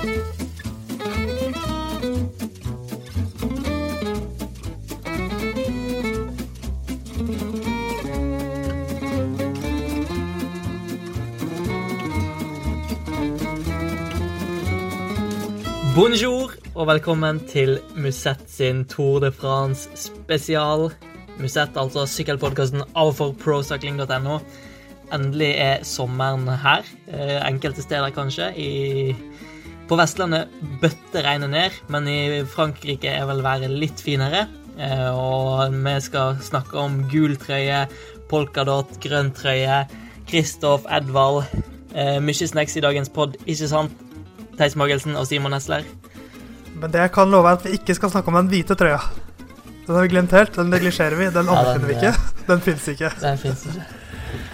Bonjour og velkommen til Musett sin Tour de France spesial. Musett, altså sykkelpodkasten av for procycling.no. Endelig er sommeren her. Eh, enkelte steder kanskje. I, på Vestlandet bøtter regnet ned, men i Frankrike er vel været litt finere. Eh, og vi skal snakke om gul trøye, polkadott, grønn trøye, Kristoff, Edvald. Eh, mye snacks i dagens pod, ikke sant? Theis Magelsen og Simon Nesler. Men det jeg kan love er at vi ikke skal snakke om den hvite trøya. Den har vi glemt helt. Den neglisjerer vi. Den anerkjenner vi ikke. Den fins ikke. Den fins ikke.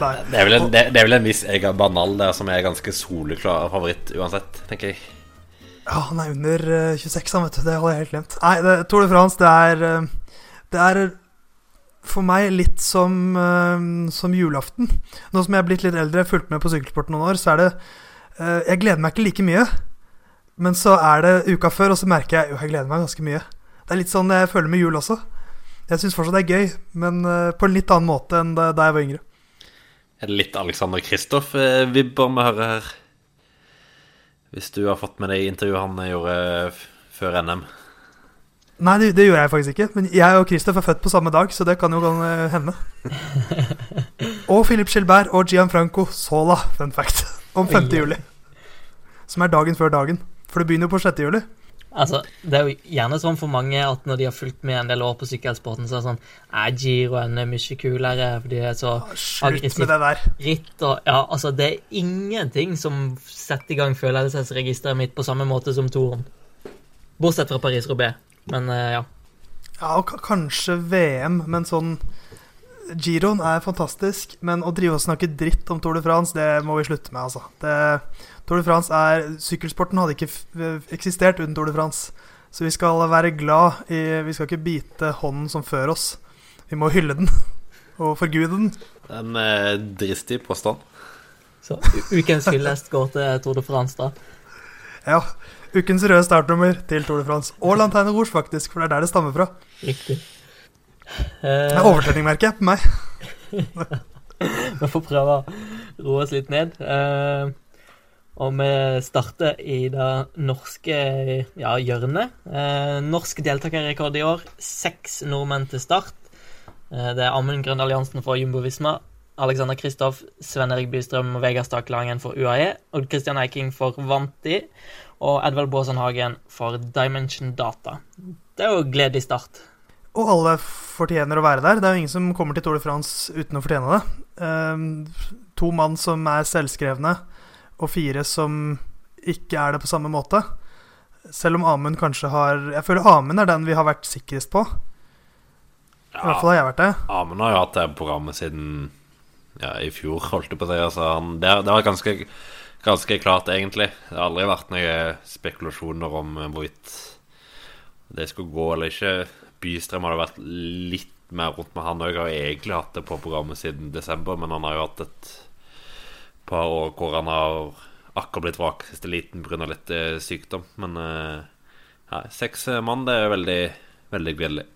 Nei. Det er vel en, det, det er vel en viss Egan Banal der som er ganske soleklar favoritt uansett, tenker jeg. Ja, han er under eh, 26, han, vet du. Det hadde jeg helt glemt. Nei, det, Tour de France, det er eh, Det er for meg litt som, eh, som julaften. Nå som jeg er blitt litt eldre, fulgt med på sykkelsport noen år, så er det eh, Jeg gleder meg ikke like mye. Men så er det uka før, og så merker jeg jo, jeg gleder meg ganske mye. Det er litt sånn jeg føler med jul også. Jeg syns fortsatt det er gøy, men eh, på en litt annen måte enn da jeg var yngre. Er det litt Alexander Kristoff-vibber vi hører her? Hvis du har fått med deg intervjuet han gjorde før NM. Nei, det, det gjorde jeg faktisk ikke. Men jeg og Kristoff er født på samme dag, så det kan jo eh, hende. og Philip Gilbert og Gianfranco Sola, fun fact, om 5. Juli. Som er dagen før dagen. For det begynner jo på 6. juli. Altså, Det er jo gjerne sånn for mange at når de har fulgt med en del år på sykkelsporten, så er det sånn Nei, giroen er mye kulere, for de er så Slutt med det der. ritt og Ja, altså, det er ingenting som setter i gang følelsesregisteret mitt på samme måte som toren. Bortsett fra Paris-Roubais. Men eh, ja. Ja, og kanskje VM, men sånn Giroen er fantastisk, men å drive og snakke dritt om Tour de France, det må vi slutte med, altså. Det, Tour de France er Sykkelsporten hadde ikke eksistert uten Tour de France. Så vi skal være glad i Vi skal ikke bite hånden som før oss. Vi må hylle den. Og forgude den. En eh, dristig påstand. Så ukens hyllest går til Tour de France, da. Ja. Ukens røde startnummer til Tour de France. Og Lanteine Rouge, faktisk, for det er der det stammer fra. Riktig. Det Eh, er overtenning, merker jeg, på meg. Vi får prøve å roe oss litt ned. Eh, og vi starter i det norske ja, hjørnet. Eh, norsk deltakerrekord i år. Seks nordmenn til start. Eh, det er Amund Grøndal Jansen for Jumbo Visma. Alexander Kristoff, Sven Erik Bystrøm og Vegard Stakelangen for UAE. Odd Christian Eiking for Vanti. Og Edvald Baasen Hagen for Dimension Data. Det er jo gledelig start. Og alle fortjener å være der. Det er jo ingen som kommer til Tour de France uten å fortjene det. Eh, to mann som er selvskrevne, og fire som ikke er det på samme måte. Selv om Amund kanskje har Jeg føler Amund er den vi har vært sikrest på. I hvert fall har jeg vært det. Amund har jo hatt det programmet siden ja, i fjor, holdt jeg på å si. Altså, han, det, det var ganske, ganske klart, egentlig. Det har aldri vært noen spekulasjoner om hvorvidt det skulle gå eller ikke. Bystrøm hadde vært litt mer rundt med han òg. Har egentlig hatt det på programmet siden desember, men han har jo hatt et par år hvor han har akkurat blitt vrak siste liten pga. litt eh, sykdom. Men eh, ja, seks eh, mann, det er veldig, veldig gledelig.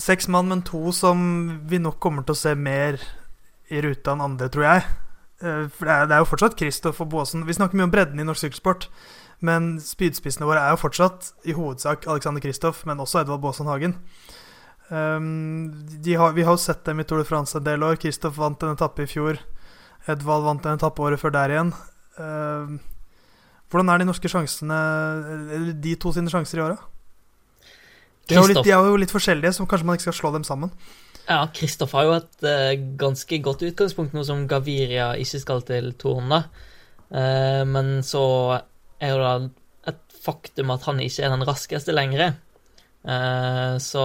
Seks mann, men to som vi nok kommer til å se mer i ruta enn andre, tror jeg. For det er, jo fortsatt Kristoff og Baasen. Vi snakker mye om bredden i norsk sykkelsport. Men spydspissene våre er jo fortsatt i hovedsak Alexander Kristoff, men også Edvald Baasen Hagen. Um, har, vi har jo sett dem i Tour de France en del år. Kristoff vant en etappe i fjor. Edvald vant en etappe året før der igjen. Um, hvordan er de norske sjansene Eller de to sine sjanser i året? De, er litt- de er jo litt forskjellige, så kanskje man ikke skal slå dem sammen. Ja, Kristoff har jo et uh, ganske godt utgangspunkt nå som Gaviria ikke skal til Toren, da. Eh, men så er jo da et faktum at han ikke er den raskeste lenger. Uh, så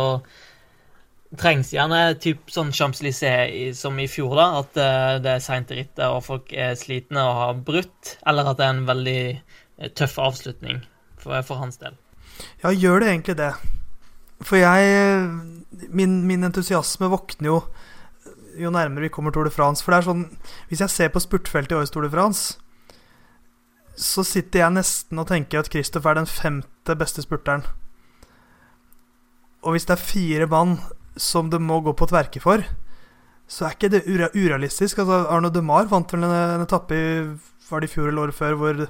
trengs gjerne typ sånn Champs-Élysées som i fjor, da. At uh, det er seint i rittet og folk er slitne og har brutt. Eller at det er en veldig eh, tøff avslutning for, for hans del. Ja, gjør det egentlig det? For jeg Min, min entusiasme våkner jo jo nærmere vi kommer Tour de France. For det er sånn Hvis jeg ser på spurtfeltet i årets Tour de France så sitter jeg nesten og tenker at Kristoff er den femte beste spurteren. Og hvis det er fire mann som det må gå på tverke for, så er ikke det urealistisk. Altså, Arno Demar vant vel en, en etappe i var det i fjor eller året før hvor,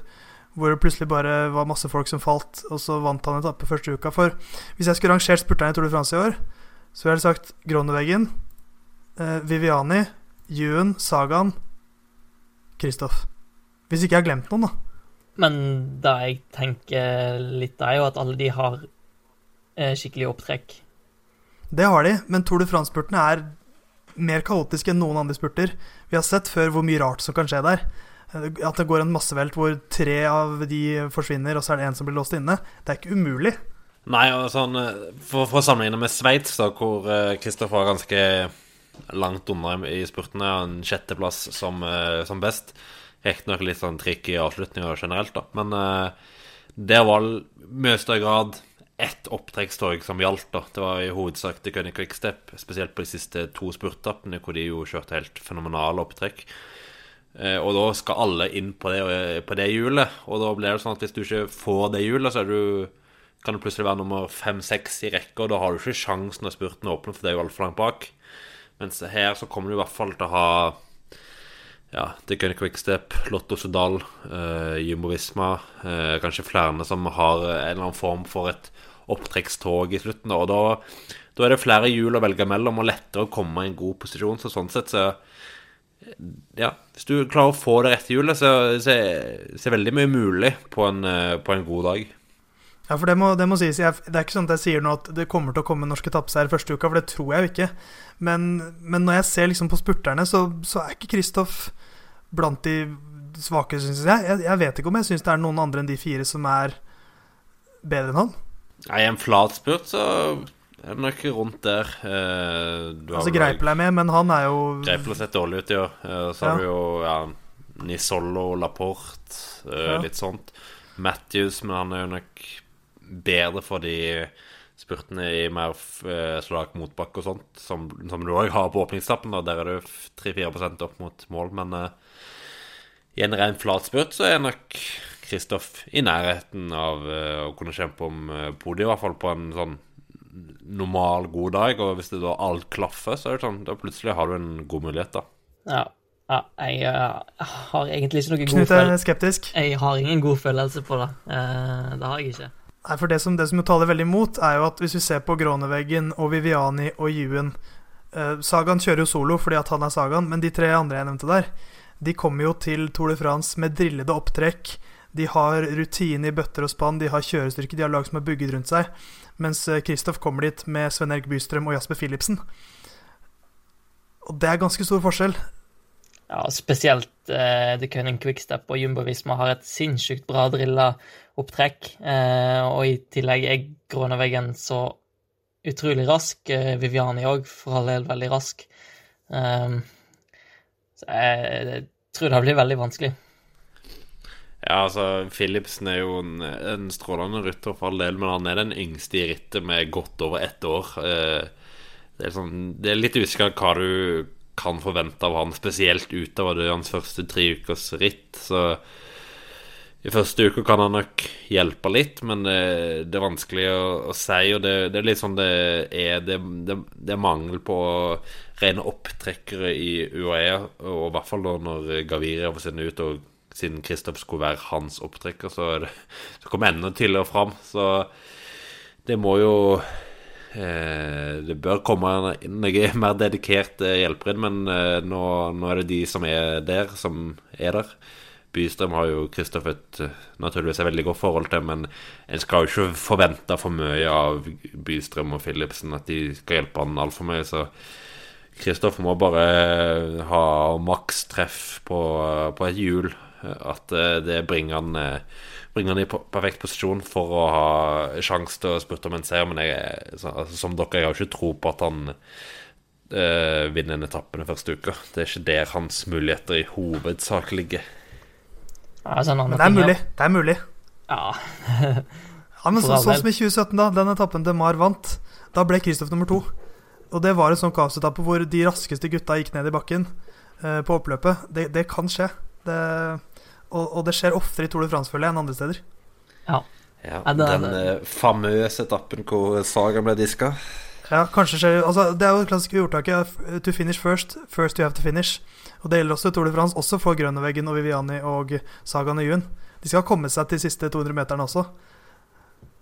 hvor, det plutselig bare var masse folk som falt, og så vant han etappe første uka. For hvis jeg skulle rangert spurterne i Tour de France i år, så ville jeg sagt Groneveggen, eh, Viviani, Juen, Sagaen, Kristoff. Hvis ikke jeg har glemt noen, da. Men det jeg tenker litt, er jo at alle de har eh, skikkelig opptrekk. Det har de, men Tour de France-spurtene er mer kaotiske enn noen andre spurter. Vi har sett før hvor mye rart som kan skje der. At det går en massevelt hvor tre av de forsvinner, og så er det en som blir låst inne. Det er ikke umulig. Nei, og sånn For, for å sammenligne med Sveits, hvor Kristoffer var ganske langt unna i spurtene, en sjetteplass som, som best. Riktignok litt sånn trikk i avslutninga generelt, da. Men uh, det var mye større grad ett opptrekkstog som gjaldt. da Det var i hovedsak til Gunny Quickstep, spesielt på de siste to spurtappene, hvor de jo kjørte helt fenomenale opptrekk. Uh, og da skal alle inn på det, på det hjulet. Og da blir det sånn at hvis du ikke får det hjulet, så du, kan du plutselig være nummer fem-seks i rekka, og da har du ikke sjansen når spurten åpner, for det er jo altfor langt bak. Mens her så kommer du i hvert fall til å ha ja, Dickon Quickstep, Lotto Sudal, uh, Jumbo Visma, uh, kanskje flere som har en eller annen form for et opptrekkstog i slutten. Og da, da er det flere hjul å velge mellom, og lettere å komme i en god posisjon. Så sånn sett så Ja, hvis du klarer å få det rette hjulet, så, så, så er veldig mye mulig på en, på en god dag. Ja, for det må, det må sies. Jeg, det er ikke sånn at jeg sier nå at det kommer til å komme norske etappeseier første uka, for det tror jeg jo ikke. Men, men, når jeg ser liksom på spurterne, så, så er ikke Kristoff blant de svake, syns jeg. jeg. jeg. vet ikke om jeg syns det er noen andre enn de fire som er bedre enn han. Nei, en flat spurt, så er det nok rundt der. Eh, altså Greipel er med, men han er jo Greipel har sett dårlig ut, ja. år. så har du jo ja, Nisollo, Laporte, eh, ja. litt sånt. Matthews, men han er jo nok bedre for de spurtene i mer eh, slag motbakke og sånt, som, som du òg har på åpningstappen. Og der er du 3-4% opp mot mål. Men uh, i en ren flat spurt så er nok Kristoff i nærheten av uh, å kunne kjempe om uh, podiet, i hvert fall på en sånn normal, god dag. Og hvis det da alt klaffer, så er det sånn, da plutselig har du en god mulighet, da. Ja. Ja, jeg uh, har egentlig ikke noe god følelse Knut er skeptisk? Jeg har ingen god følelse på det. Uh, det har jeg ikke. Nei, for det som, det som taler veldig imot, er jo at hvis vi ser på Gråneveggen og Viviani og Juen eh, Sagan kjører jo solo fordi at han er Sagan, men de tre andre jeg nevnte der, de kommer jo til Tour de France med drillede opptrekk. De har rutine i bøtter og spann, de har kjørestyrke, de har lag som er bygget rundt seg. Mens Kristoff eh, kommer dit med Sven Erik Bystrøm og Jasper Philipsen. Og det er ganske stor forskjell. Ja, spesielt eh, The Cunning Quickstep og Jumbo Visma har et sinnssykt bra drilla opptrekk. Eh, og i tillegg er Gråneveggen så utrolig rask. Eh, Viviani òg, for all del, veldig rask. Eh, så jeg, jeg, tror det blir veldig vanskelig. Ja, altså, Philipsen er jo en, en strålende rytter for all del, men han er den yngste i rittet med godt over ett år. Eh, det er, sånn, det er litt usikkert hva du kan forvente av han, spesielt utover det hans første tre ukers ritt. Så i første uka kan han nok hjelpe litt, men det, det er vanskelig å, å si. Og det, det, er litt sånn det er det, det, er mangel på rene opptrekkere i UAE, og i hvert fall da når Gaviria får sende ut, og siden Kristoff skulle være hans opptrekker, så, så kom enda tidligere fram. Så det må jo det bør komme noen mer dedikert hjelpere inn, men eh, nå, nå, er det de som er der, som er der. Bystrøm har jo Kristoff et naturligvis et veldig godt forhold til, men en skal jo ikke forvente for mye av Bystrøm og Philipsen, at de skal hjelpe han altfor mye. Så Kristoff må bare ha makstreff på, på et hjul. At det bringer han bringe han i perfekt posisjon for å ha sjanse til å spurte om en seier. Men jeg, altså, som dere, jeg har ikke tro på at han øh, vinner en etappe den første uka. Det er ikke der hans muligheter i hovedsak ligger. Sånn men det er mulig. Det er mulig. Ja. ja men så, sånn som i 2017, da. Den etappen DeMar vant. Da ble Kristoff nummer to. Og det var en sånn kaosetappe hvor de raskeste gutta gikk ned i bakken uh, på oppløpet. Det, det kan skje. Det Og, og det skjer oftere i Tour de France-følget enn andre steder. Ja. Ja, den eh, famøse etappen hvor Saga ble diska. Ja, kanskje skjer Altså, det er jo det klassiske ordtaket To finish first, first you have to finish. Og det gjelder også i Tour de France, også for Grønneveggen og Viviani og Sagaen og Juen. De skal komme seg til de siste 200 meterne også.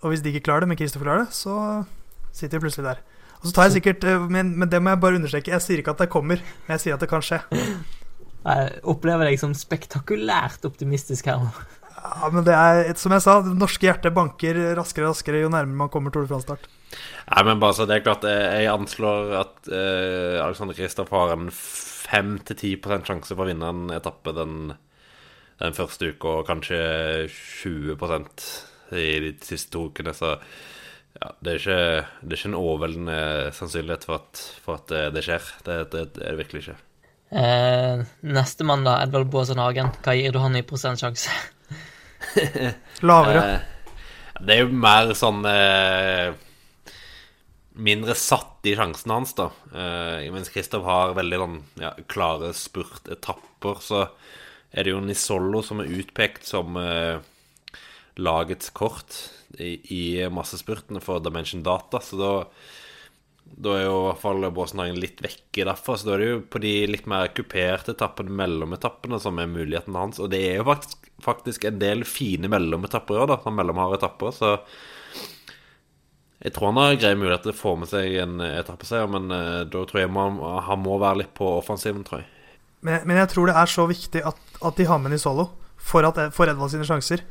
Og hvis de ikke klarer det, men Kristoffer klarer det, så sitter de plutselig der. Og så tar jeg sikkert eh, men, men det må jeg bare understreke. Jeg sier ikke at det kommer, men jeg sier at det kan skje. Jeg opplever deg som spektakulært optimistisk her nå. Ja, men det er, som jeg sa, det norske hjertet banker raskere og raskere jo nærmere man kommer Tour de France-start. Nei, men bare så det er klart eh, Jeg anslår at eh, Alexander Kristoff har en 5-10 sjanse for å vinne en etappe den, den første uka, og kanskje 20% i de siste to ukene. Så ja, det er ikke, det er ikke en overveldende sannsynlighet for at, for at det, det skjer. Det, det, det er det virkelig ikke. Eh, neste mandag, Edvald Baasen Hagen. Hva gir du han i prosentsjanse? Lavere. Eh, det er jo mer sånn eh, Mindre satt i sjansen hans, da. Eh, mens Kristoff har veldig sånn ja, klare spurtetapper, så er det jo Nisollo som er utpekt som eh, lagets kort i, i massespurtene for Dimension Data, så da da er jo i hvert fall Båsenhagen litt vekke derfor. Så da er det jo på de litt mer kuperte etappene, mellometappene, som er muligheten hans. Og det er jo faktisk, faktisk en del fine mellometapper òg, da. Sånn mellomharde etapper. Så jeg tror han har greie mulighet til å få med seg en etappeseier, men uh, da tror jeg man, han må være litt på offensiven, tror jeg. Men, men jeg tror det er så viktig at, at de har med Nisolo for, at, for Edvald sine sjanser.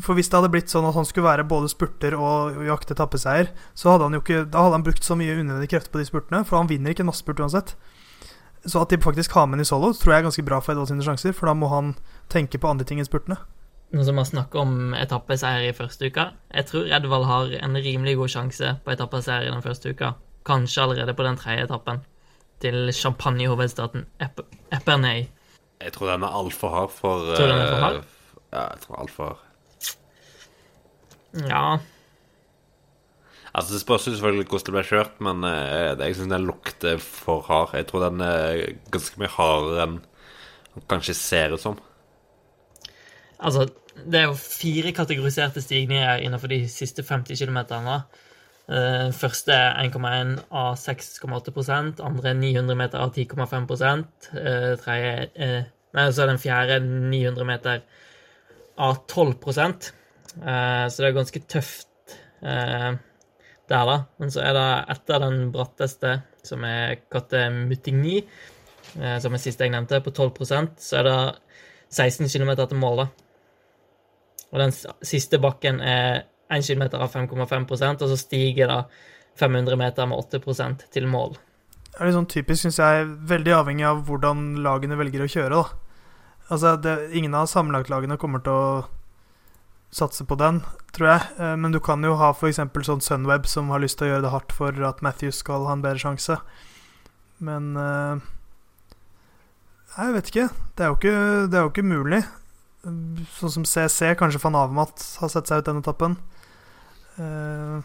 For hvis det hadde blitt sånn at han skulle være både spurter og jakte etappeseier, så hadde han jo ikke Da hadde han brukt så mye unødvendige krefter på de spurtene, for han vinner ikke en massespurt uansett. Så at de faktisk har med ham i solo, tror jeg er ganske bra for Edvald sine sjanser, for da må han tenke på andre ting enn spurtene. Nå som vi snakker om etappeseier i første uka. Jeg tror Edvald har en rimelig god sjanse på etappeseier i den første uka. Kanskje allerede på den tredje etappen. Til champagnehovedstaten Ep Epernay. Jeg tror den er altfor hard for Tror du den er for hard? eh, Ja, jeg tror altfor hard. Ja Altså, Det spørs selvfølgelig hvordan det ble kjørt, men eh, jeg syns den lukter for hard. Jeg tror den er ganske mye hardere enn den kanskje ser ut som. Altså, det er jo fire kategoriserte stigninger innenfor de siste 50 km. Uh, første er 1,1 av 6,8 andre er 900 meter av 10,5 uh, tredje uh, Nei, så er den fjerde 900 meter av 12 uh, Så det er ganske tøft eh, der, da. Men så er det etter den bratteste, som er katte Mutigny, eh, som er siste jeg nevnte, på 12% så er det 16 km til mål, da. Og den siste bakken er 1 km av 5,5% og så stiger det 500 meter med 8% til mål. Det er litt sånn typisk, syns jeg, veldig avhengig av hvordan lagene velger å kjøre, da. Altså, det, ingen av sammenlagtlagene kommer til å satse på den, tror jeg. Eh, Men du kan jo ha f.eks. sånn Sunweb som har lyst til å gjøre det hardt for at Matthews skal ha en bedre sjanse. Men eh, jeg vet ikke. Det er jo ikke, er jo ikke mulig. Sånn som CC, kanskje van Avermaet har sett seg ut den etappen. Uh,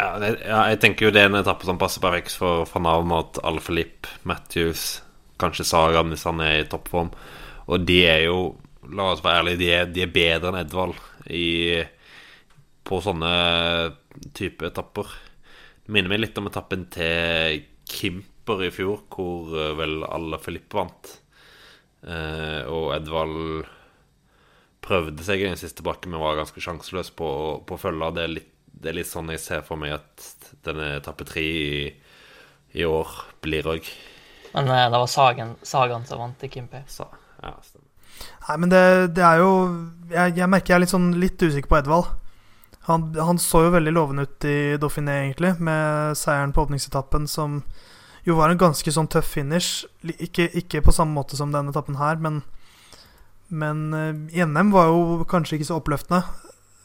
Ja, det, ja, jeg tenker jo det er en etappe som passer perfekt for van Avermaet, Alfalip, Matthews, kanskje Sagan hvis han er i toppform. Og de er jo, la oss være ærlige, de de er bedre enn Edvald i, på sånne type etapper. Det minner meg litt om etappen til Kimper i fjor, hvor vel alle Filippe vant. Eh, og Edvald prøvde seg i den siste bakken, men var ganske sjanseløs på, på å følge. Det er, litt, det er litt sånn jeg ser for meg at denne etappe tre i, i år blir òg. Men eh, det var Sagan, Sagan som vant til Kimper. Sa, ja, stemmer. Nei, men det, det er jo jeg, jeg merker jeg er litt sånn litt usikker på Edvald. Han, han så jo veldig lovende ut i Dauphiné, egentlig, med seieren på åpningsetappen, som jo var en ganske sånn tøff finish. Ikke, ikke på samme måte som denne etappen her, men, men eh, i NM var jo kanskje ikke så oppløftende.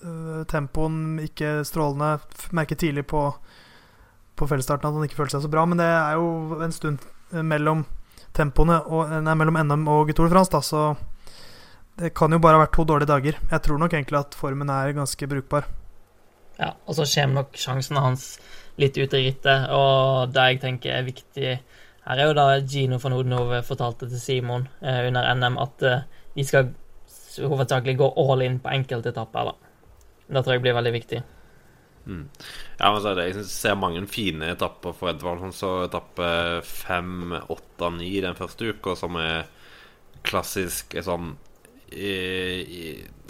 Eh, tempoen ikke strålende. Merket tidlig på, på fellesstarten at han ikke følte seg så bra, men det er jo en stund eh, mellom tempoene og, nei, mellom NM og Tour de France, da, så det kan jo bare ha vært to dårlige dager. Jeg tror nok egentlig at formen er ganske brukbar. Ja, og så kommer nok sjansene hans litt ut i rittet, og det jeg tenker er viktig her, er jo da Gino von Odenhove fortalte til Simon eh, under NM at eh, de skal hovedsakelig gå all in på enkeltetapper. da. Det tror jeg blir veldig viktig. Mm. Ja, men så er det, Jeg ser mange fine etapper for Edvard. Han så etappe fem, åtte, ni den første uka, som er klassisk er sånn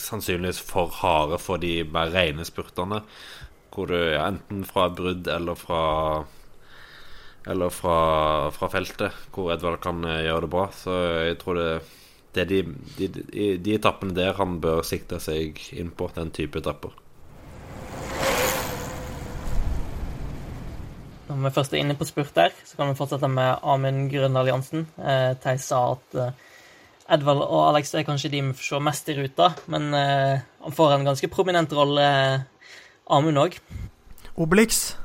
Sannsynligvis for harde for de mer rene spurterne. Hvor du ja, enten fra brudd eller fra Eller fra, fra feltet, hvor Edvard kan eh, gjøre det bra. Så jeg tror det det er de, de, de, de etappene der han bør sikte seg inn på, den type etapper. Når vi først er inne på spurt der, så kan vi fortsette med Amund Grønn Alliansen. Eh, Theis sa at eh, Edvald og Alex er kanskje de vi får se mest i ruta, men eh, han får en ganske prominent rolle, eh, Amund òg. Obelix.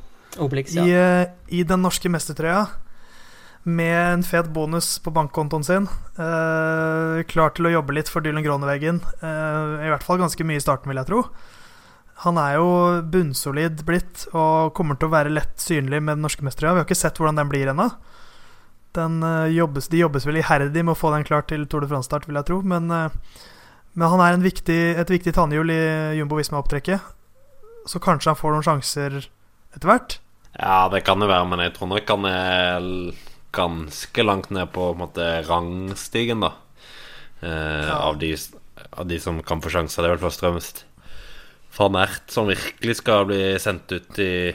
Obelix, I, ja. eh, I den norske mestertrøya, med en fet bonus på bankkontoen sin. Eh, klar til å jobbe litt for Dylan Groneveggen. Eh, I hvert fall ganske mye i starten, vil jeg tro. Han er jo bunnsolid blitt og kommer til å være lett synlig med den norske mestertrøya. Vi har ikke sett hvordan den blir ennå. Den, eh, jobbes, de jobbes vel iherdig med å få den klar til Tour de France-start, vil jeg tro. Men, eh, men han er en viktig, et viktig tannhjul i Jumbo Visma-opptrekket. Så kanskje han får noen sjanser etter hvert. Ja, det kan det være, men jeg tror nok han er ganske langt ned på, på måte, rangstigen, da. Eh, Ja. av, de, av de som kan få sjanser. Det er vel først og fremst van Ert som virkelig skal bli sendt ut i,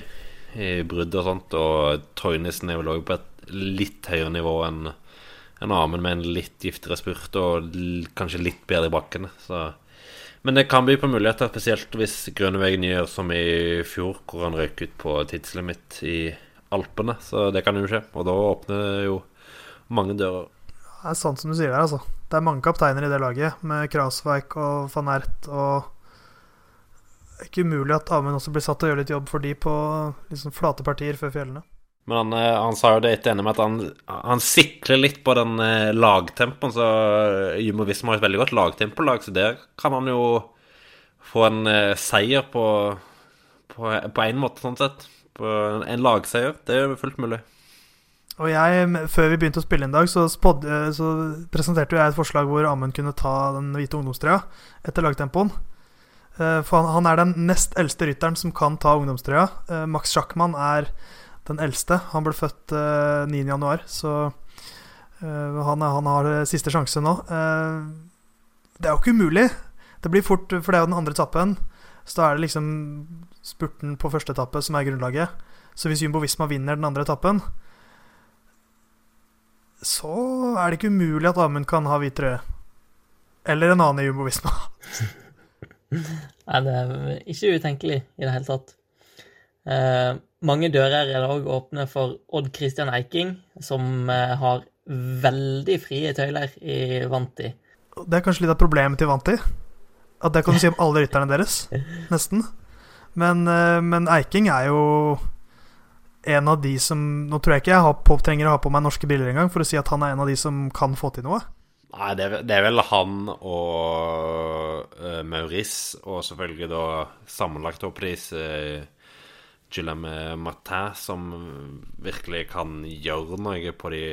i brudd og sånt. Og Toynesen er vel òg på et litt høyere nivå enn en Amund, med en litt giftigere spurt og kanskje litt bedre i bakkene. Så men det kan by på muligheter, spesielt hvis Grønnevegen gjør som i fjor, hvor han røyk ut på tidslimit i Alpene. Så det kan jo skje, og da åpner det jo mange dører. Det er sant som du sier der, altså. Det er mange kapteiner i det laget, med Krasveik og van Ert og Det er ikke umulig at Amund også blir satt til å gjøre litt jobb for de på liksom flate partier før fjellene. Men han, eh, han sa jo det etter med at han, han sikler litt på den eh, lagtempoen. Så eh, Jumbo Visma har et veldig godt lagtempolag, så der kan han jo få en seier på på én måte, sånn sett. På en, en lagseier. Det er fullt mulig. Og jeg, før vi begynte å spille en dag, så, eh, så presenterte jeg et forslag hvor Amund kunne ta den hvite ungdomstrøya etter lagtempoen. For han, han er den nest eldste rytteren som kan ta ungdomstrøya. Max Schackmann er den eldste. Han ble født eh, 9.1, så eh, han, han har eh, siste sjanse nå. Eh, Det er jo ikke umulig. Det blir fort, for det er jo den andre etappen. Så da er det liksom spurten på første etappe som er grunnlaget. Så hvis Jumbo Visma vinner den andre etappen, så er det ikke umulig at Amund kan ha hvit trøye. Eller en annen i Jumbo Visma. Nei, det er ikke utenkelig i det hele tatt. Eh, mange dører er det òg åpne for Odd Christian Eiking, som eh, har veldig frie tøyler i Vanti. Det er kanskje litt av problemet til Vanti. At det kan du si om alle rytterne deres. Nesten. Men, eh, men Eiking er jo en av de som Nå tror jeg ikke jeg har på, trenger å ha på meg norske briller engang for å si at han er en av de som kan få til noe. Nei, det er, vel- det er vel han og uh, Maurice, og selvfølgelig da sammenlagt toppris uh, Guillaume Martin, som virkelig kan gjøre noe på de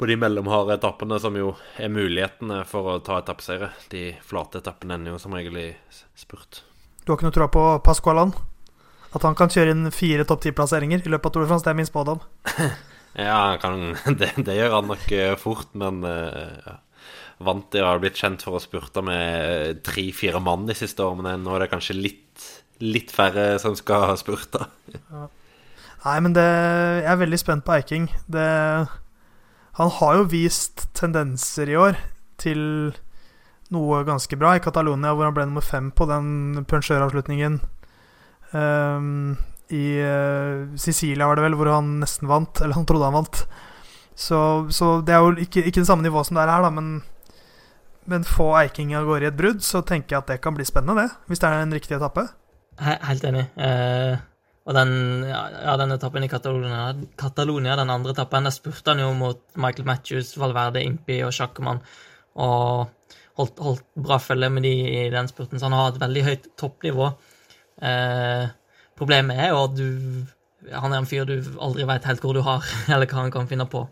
på de mellomharde etappene, som jo er mulighetene for å ta etappeseiere. De flate etappene ender jo som regel i spurt. Du har ikke noe tro på Pascualan? At han kan kjøre inn fire topp ti-plasseringer i løpet av Tour de France? Det er min spådom. Ja, kan, det, det gjør han nok eh, fort, men uh, til å har blitt kjent for å spurte med tre-fire mann de siste årene. Nå er det kanskje litt, litt færre som skal ha spurt da Nei, men det, jeg er veldig spent på Eiking. Det, han har jo vist tendenser i år til noe ganske bra i Catalonia, hvor han ble nummer fem på den punsjøravslutningen. Um, I uh, Sicilia var det vel, hvor han nesten vant. Eller han trodde han vant. Så, så det er jo ikke, ikke det samme nivået som det er her, da, men men få Eiking av gårde i et brudd, så tenker jeg at det kan bli spennende, det. Hvis det er en riktig etappe. He helt enig. Eh, og den, ja, den etappen i Catalonia, Catalonia, den andre etappen, der spurte han jo mot Michael Matthews, Valverde, Impi og Sjakkemann, og holdt, holdt bra følge med de i den spurten, så han har et veldig høyt toppnivå. Eh, problemet er jo at du Han er en fyr du aldri veit helt hvor du har, eller hva han kan finne på.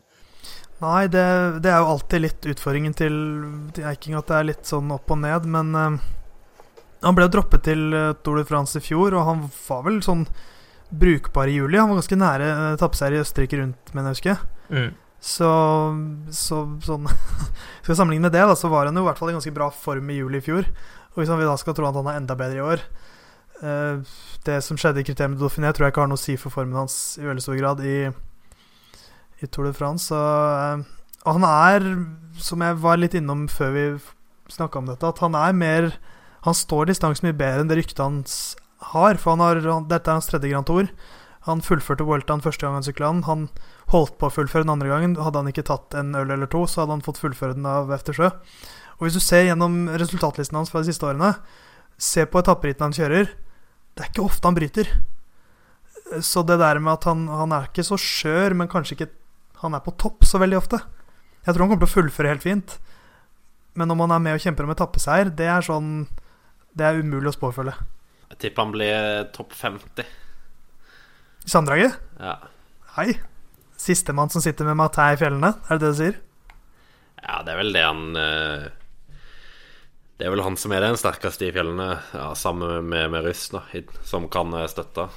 Nei, det, det, er jo alltid litt utfordringen til, til Eiking at det er litt sånn opp og ned, men uh, han ble jo droppet til uh, Tour de France i fjor, og han var vel sånn brukbar i juli. Han var ganske nære uh, tappeseier i Østerrike rundt, mener jeg husker. Mm. Så, så sånn Skal vi sammenligne med det, da, så var han jo i hvert fall i ganske bra form i juli i fjor. Og hvis vi da skal tro at han er enda bedre i år uh, Det som skjedde i kriteriet med Dauphiné, tror jeg ikke har noe å si for formen hans i veldig stor grad i i Tour de France. Og, og, han er, som jeg var litt innom før vi snakka om dette, at han er mer Han står distansen mye bedre enn det ryktet hans har. For han har, dette er hans tredje Grand Tour. Han fullførte Vueltaen første gang han sykla den. Han holdt på å fullføre den andre gangen. Hadde han ikke tatt en øl eller to, så hadde han fått fullføre den av Eftersjø. Og hvis du ser gjennom resultatlisten hans fra de siste årene, se på etapperittene han kjører, det er ikke ofte han bryter. Så det der med at han, han er ikke så skjør, men kanskje ikke han er på topp så veldig ofte. Jeg tror han kommer til å fullføre helt fint. Men om han er med og kjemper om etappeseier, det er sånn Det er umulig å spåfølge. Jeg tipper han blir topp 50. I sammendraget? Ja. Hei. Sistemann som sitter med Matei i fjellene, er det det du sier? Ja, det er vel det han eh, Det er vel han som er den sterkeste i fjellene, ja, sammen med, med Ryss, da, som kan eh, støtte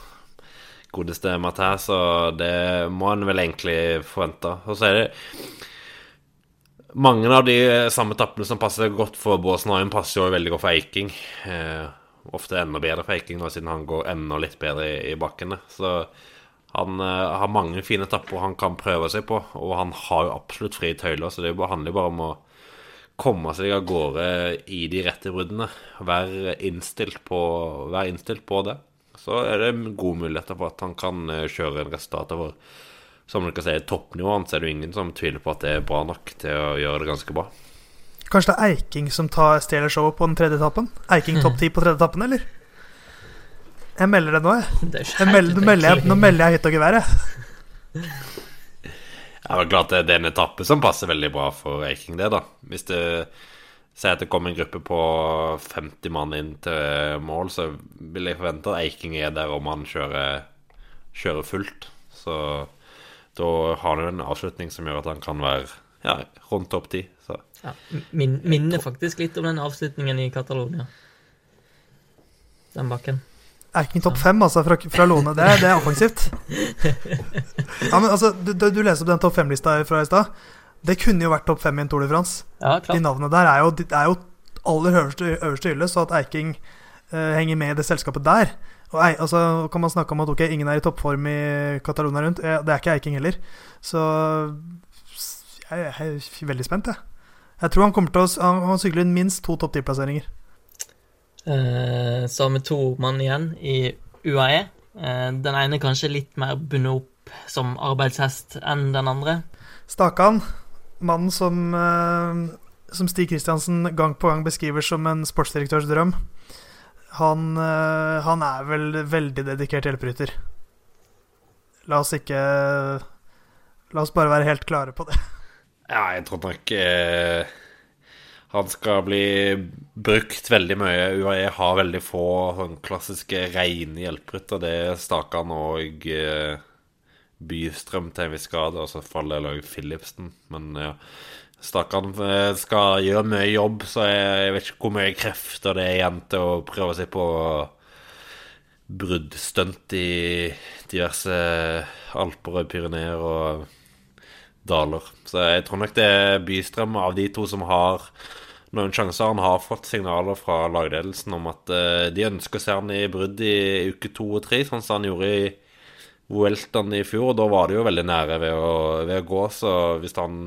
godeste Mathæ, så det må en vel egentlig forvente. Og så er det mange av de samme tappene som passer godt for Båsen Haien, passer jo veldig godt for Eiking. Eh, ofte enda bedre for Eiking, siden han går enda litt bedre i, i bakkene. Så han eh, har mange fine tapper han kan prøve seg på, og han har jo absolutt frie tøyler, så det handler jo bare om å komme seg av gårde i de rette bruddene. Være innstilt på, være innstilt på det så er det gode muligheter for at han kan eh, kjøre en resultat over som dere sier, toppnivået så er det ingen som tviler på at det er bra nok til å gjøre det ganske bra. Kanskje det er Eiking som tar stjeler showet på den tredje etappen? Eiking topp ti på tredje etappen, eller? Jeg melder det nå, jeg. Det melder, nå, melder jeg, nå melder jeg hytt og gevær, jeg. Jeg er klart det er en etappe som passer veldig bra for Eiking, det, da. Hvis det sier at det kommer en gruppe på 50 mann inn til mål, så vil jeg forvente at Eiking er der om han kjører, kjører fullt. Så da har han en avslutning som gjør at han kan være ja, rundt topp ti. Ja, min, minner faktisk litt om den avslutningen i Catalonia. Den bakken. Eiking topp fem, altså, fra, fra Lone. Det, det er offensivt. Ja, men altså, du, du leser opp den topp fem-lista fra i stad. Det kunne jo vært topp fem i en Tour de France. Ja, de navnene der er jo, er jo aller øverste, øverste hylle, så at Eiking uh, henger med i det selskapet der og altså, kan man snakke om at ok, ingen er i toppform i Catalonia rundt. Det er ikke Eiking heller. Så jeg, er veldig spent, jeg. Jeg tror han kommer til å Han, sykler minst to topp ti-plasseringer. Uh, så har vi to mann igjen i UAE. Uh, den ene kanskje litt mer bundet opp som arbeidshest enn den andre. Stakan mannen som, uh, som Stig Kristiansen gang på gang beskriver som en sportsdirektørs drøm, han, uh, han er vel veldig dedikert hjelperytter. La oss ikke La oss bare være helt klare på det. Ja, jeg tror nok eh, han skal bli brukt veldig mye. UAE har veldig få sånn klassiske rene hjelperytter. Det er Stakan og eh, Bystrøm til en viss grad, og så faller òg Philipsen. Men ja, Stakkan eh, skal gjøre mye jobb, så jeg vet ikke hvor mye krefter det er igjen til å prøve seg på bruddstunt i diverse alper og Pyreneer og daler. Så jeg tror nok det er Bystrøm av de to som har noen sjanser. Han har fått signaler fra lagledelsen om at eh, de ønsker å se han i brudd i uke to og tre, sånn som han gjorde i Welton i fjor, og da var det jo veldig nære ved å, ved å gå. Så hvis han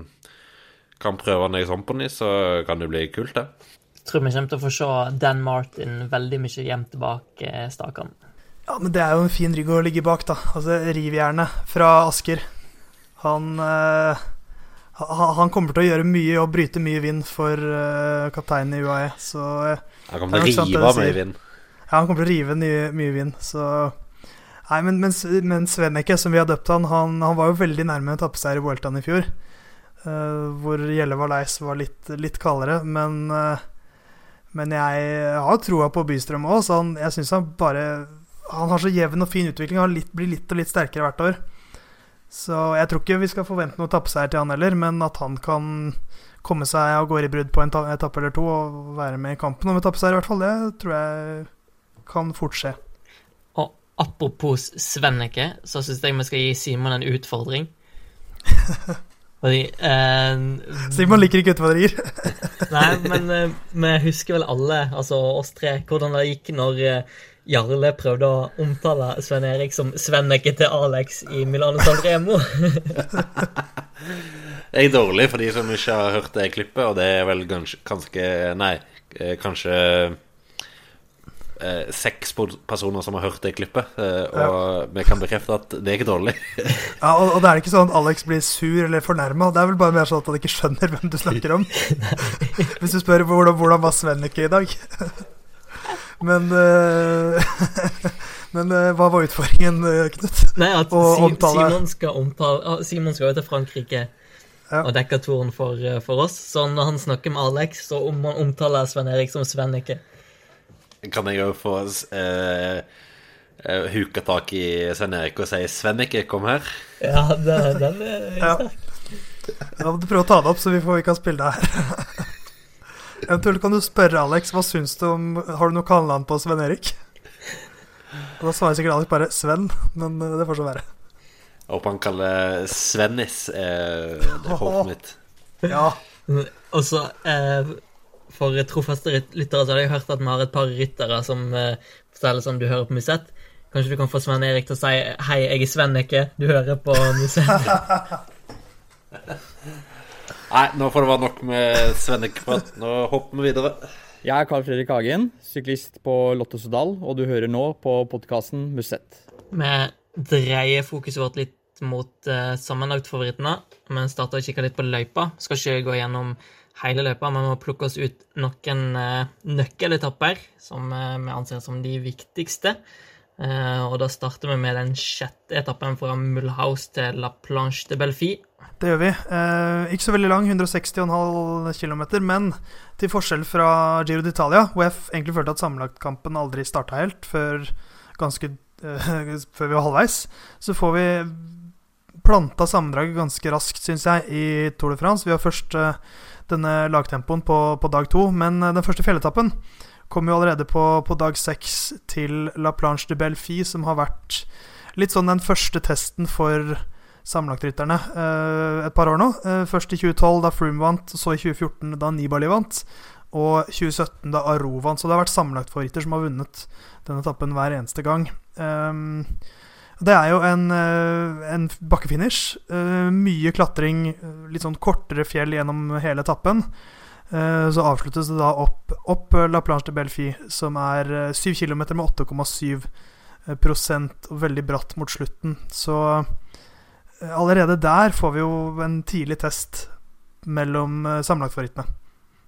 kan prøve han i ny, så kan det bli kult, det. Jeg tror vi kommer til å få se Dan Martin veldig mye gjemt bak eh, stakene. Ja, men det er jo en fin rygg å ligge bak, da. Altså Rivjernet fra Asker. Han eh, han kommer til å gjøre mye og bryte mye vind for uh, kapteinen i UAE. Så uh, Han kommer til å rive av mye vind? Ja, han kommer til å rive mye, mye vind. Så Nei, men, men, men Svenneke, som vi har døpt han, han, han var jo veldig nærme en tappeseier i Vueltaen i fjor. Uh, hvor Gjelle Leis var litt, litt kaldere. Men, uh, men jeg har troa på Bystrøm òg, så han, jeg syns han bare Han har så jevn og fin utvikling. Han litt, blir litt og litt sterkere hvert år. Så jeg tror ikke vi skal forvente noe tappeseier til han heller, men at han kan komme seg av gårde i brudd på en etappe eller to og være med i kampen om etappeseier, i hvert fall, det tror jeg kan fort skje. Og apropos Svenneke, så syns jeg vi skal gi Simon en utfordring. Fordi eh, Simon liker ikke utfordringer. Nei, men eh, vi husker vel alle, altså oss tre, hvordan det gikk når eh, Jarle prøvde å omtale Sven Erik som Svenneke til Alex i Milano San Remo. jeg er dårlig for de som ikke har hørt det klippet, og det er vel ganske, ganske Nei, eh, kanskje eh, seks personer som har hørt det klippet. Eh, og ja. vi kan bekrefte at det er ikke dårlig. ja, og, og, det er ikke sånn at Alex blir sur eller fornærma. Det er vel bare mer sånn at han ikke skjønner hvem du snakker om. Hvis du spør hvordan, hvordan var Svenneke i dag. Men eh, Men uh, hva var utfordringen, uh, Knut? Nei, at Sim Simon skal omtale Simon skal jo til Frankrike ja. og dekker turen for, for, oss. Så når han snakker med Alex, så om han omtaler Sven Erik som Svennike. Kan jeg òg få uh, huka tak i Sven Erik og si 'Svennike, kom her'? Ja, det, den er sterk. Ja. Da må du prøve å ta det opp, så vi, får, vi kan spille det her. Eventuelt kan du spørre Alex hva syns du om Har du noe kallenavn på Sven Erik? Og da svarer sikkert Alex bare Sven, men eh, det får så være. Jeg håper han kaller Svennis eh, det håpet mitt. Ja. Og så eh, For trofaste lyttere så har jeg hørt at vi har et par ryttere som eh, forteller sånn du hører på Musett. Kanskje du kan få Sven Erik til å si 'Hei, jeg er Svenneke, du hører på Musett'. Nei, nå får det være nok med Svenneke-prat. Nå hopper vi videre. Jeg er Carl Fredrik Hagen, syklist på Lotto Sodal, og du hører nå på podkasten Musett. Vi dreier fokuset vårt litt mot eh, sammenlagtfavorittene. Vi starter å kikke litt på løypa. Skal ikke gå gjennom hele løypa, men må plukke oss ut noen eh, nøkkeletapper som eh, vi anser som de viktigste. Uh, og da starter vi med den sjette etappen fra Mulhouse til La Planche de Belfi. Det gjør vi. Eh, ikke så veldig lang, 160,5 km, men til forskjell fra Giro d'Italia, hvor jeg egentlig følte at sammenlagtkampen aldri starta helt før, ganske, eh, før vi var halvveis, så får vi planta sammendraget ganske raskt, syns jeg, i Tour de France. Vi har først eh, denne lagtempoen på, på, dag to, men eh, den første fjelletappen kom jo allerede på, på dag seks til La Planche de Belfi, som har vært litt sånn den første testen for sammenlagtrytterne uh, et par år nå. Uh, først i 2012, da Froome vant, så i 2014, da Nibali vant, og 2017, da Aro vant. Så det har vært sammenlagtfavoritter som har vunnet denne etappen hver eneste gang. Um, det er jo en, uh, en bakkefinish. mye klatring, litt sånn kortere fjell gjennom hele etappen. Så avsluttes det da opp, opp La Planche de Belfi, som er 7 km med 8,7% og veldig bratt mot slutten. Så allerede der får vi jo en tidlig test mellom sammenlagtfavorittene.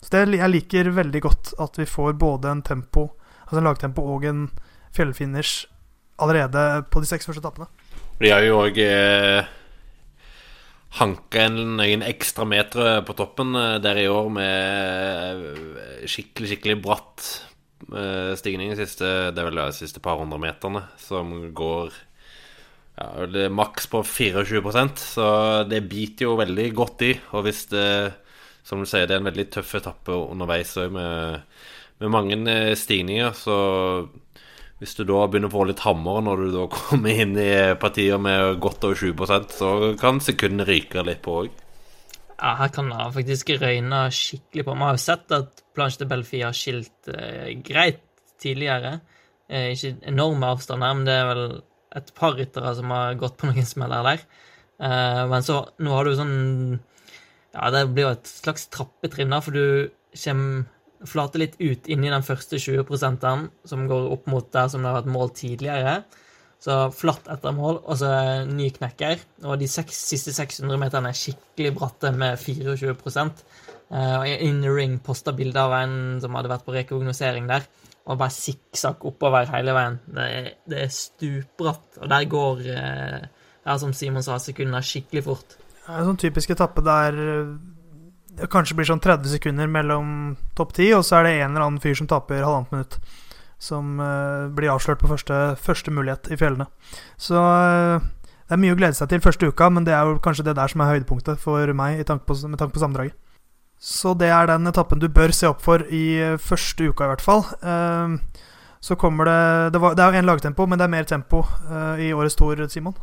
Så det, jeg liker veldig godt at vi får både en tempo, altså en lagtempo og en fjellfinish allerede på de seks første etappene. De har jo òg eh, hanka en en ekstra meter på toppen eh, der i år med eh, skikkelig, skikkelig bratt eh, stigning de siste, det er vel de siste par hundre meterne, som går ja, det er maks på 24% så det biter jo veldig godt i. Og hvis det, som du sier, det er en veldig tøff etappe underveis med, med mange stigninger, så hvis du da begynner å få litt hammer når du da kommer inn i partier med godt over 20% så kan sekundene ryke litt på òg. Ja, her kan det faktisk røyne skikkelig på. Vi har jo sett at Planche de Belfi har skilt eh, greit tidligere. Eh, ikke enorme avstander, men det er vel et par ryttere som har gått på noen smeller der. Eh, men så nå har du sånn Ja, det blir jo et slags trappetrinn, da, for du kommer flater litt ut inni den første 20 som går opp mot der som det har vært mål tidligere. Så flatt etter mål, og så ny knekker. Og de seks, siste 600 meterne er skikkelig bratte med 24 uh, Og In the Ring posta bilde av en som hadde vært på rekognosering der og bare sikksakk oppover hele veien. Det er, det er stupbratt, og der går uh, ja, som Simon sa, sekundene skikkelig fort. Det er en sånn typisk etappe der eh, det kanskje blir sånn 30 sekunder mellom topp 10, og så er det en eller annen fyr som taper halvannet minutt. Som uh, blir avslørt på første, første, mulighet i fjellene. Så uh, Det er mye å glede seg til første uka, men det er jo kanskje det der som er høydepunktet for meg tanke på, med tanke på sammendraget. Så det er den etappen du bør se opp for i eh, første uka, i hvert fall. Uh, så kommer det Det, var, det er jo én lagtempo, men det er mer tempo i årets tour, Simon.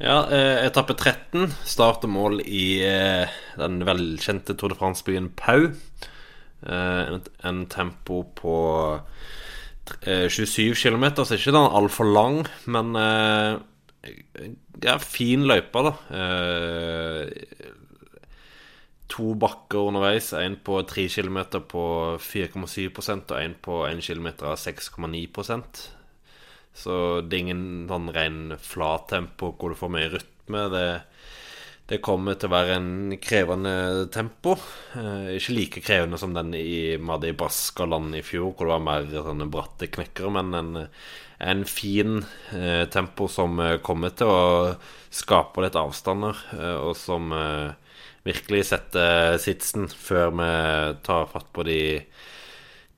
Ja, eh, etappe 13. Start og mål i eh, den velkjente Tour de France-byen Pau. Eh, en, en, tempo på 27 km, så ikke den altfor lang, men ja, fin løype, da. to bakker underveis. Én på 3 km på 4,7% og én på 1 km av 6,9 så det er ingen sånn ren flattempo hvor du får mye rytme. Det, det, kommer til å være en krevende tempo. Eh, ikke like krevende som den i Madi Baskaland i fjor, hvor det var mer sånne bratte knekkere, men en, en fin eh, tempo som eh, kommer til å skape litt avstander, eh, og som eh, virkelig setter sitsen før vi tar fatt på de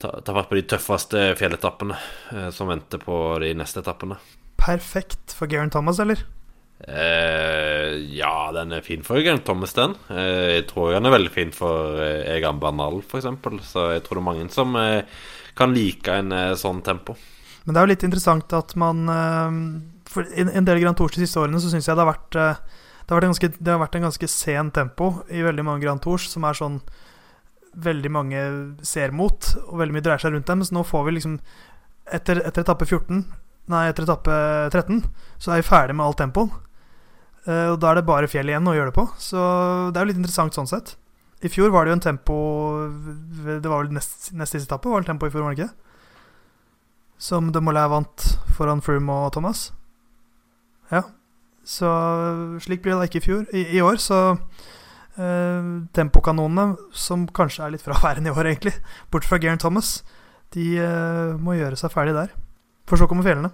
ta, ta fatt på de tøffeste fjelletappene eh, som venter på de neste etappene. Perfekt for Garen Thomas, eller? Eh, ja, den er fin for Garen Thomas, den. Eh, jeg tror den er veldig fin for eh, Egan Bernal, f.eks. Så jeg tror det er mange som eh, kan like en eh, sånn tempo. Men det er jo litt interessant at man For en del Grand Tours de siste årene så syns jeg det har vært det har vært, ganske, det har vært en ganske sen tempo i veldig mange Grand Tours, som er sånn veldig mange ser mot, og veldig mye dreier seg rundt dem. Så nå får vi liksom Etter, etter etappe 14, nei, etter etappe 13, så er vi ferdig med alt tempoen. Uh, og da er det bare fjell igjen å gjøre det på. Så det er jo litt interessant sånn sett. I fjor var det jo en tempo Det var vel nest, siste etappe, var det tempo i fjor, var det ikke? Som De Molay vant foran Froome og Thomas. Ja. Så slik blir det ikke i fjor. I, i år så Uh, tempokanonene, som kanskje er litt fraværende i år, egentlig, bort fra Garen Thomas, de uh, må gjøre seg ferdig der. For så kommer fjellene.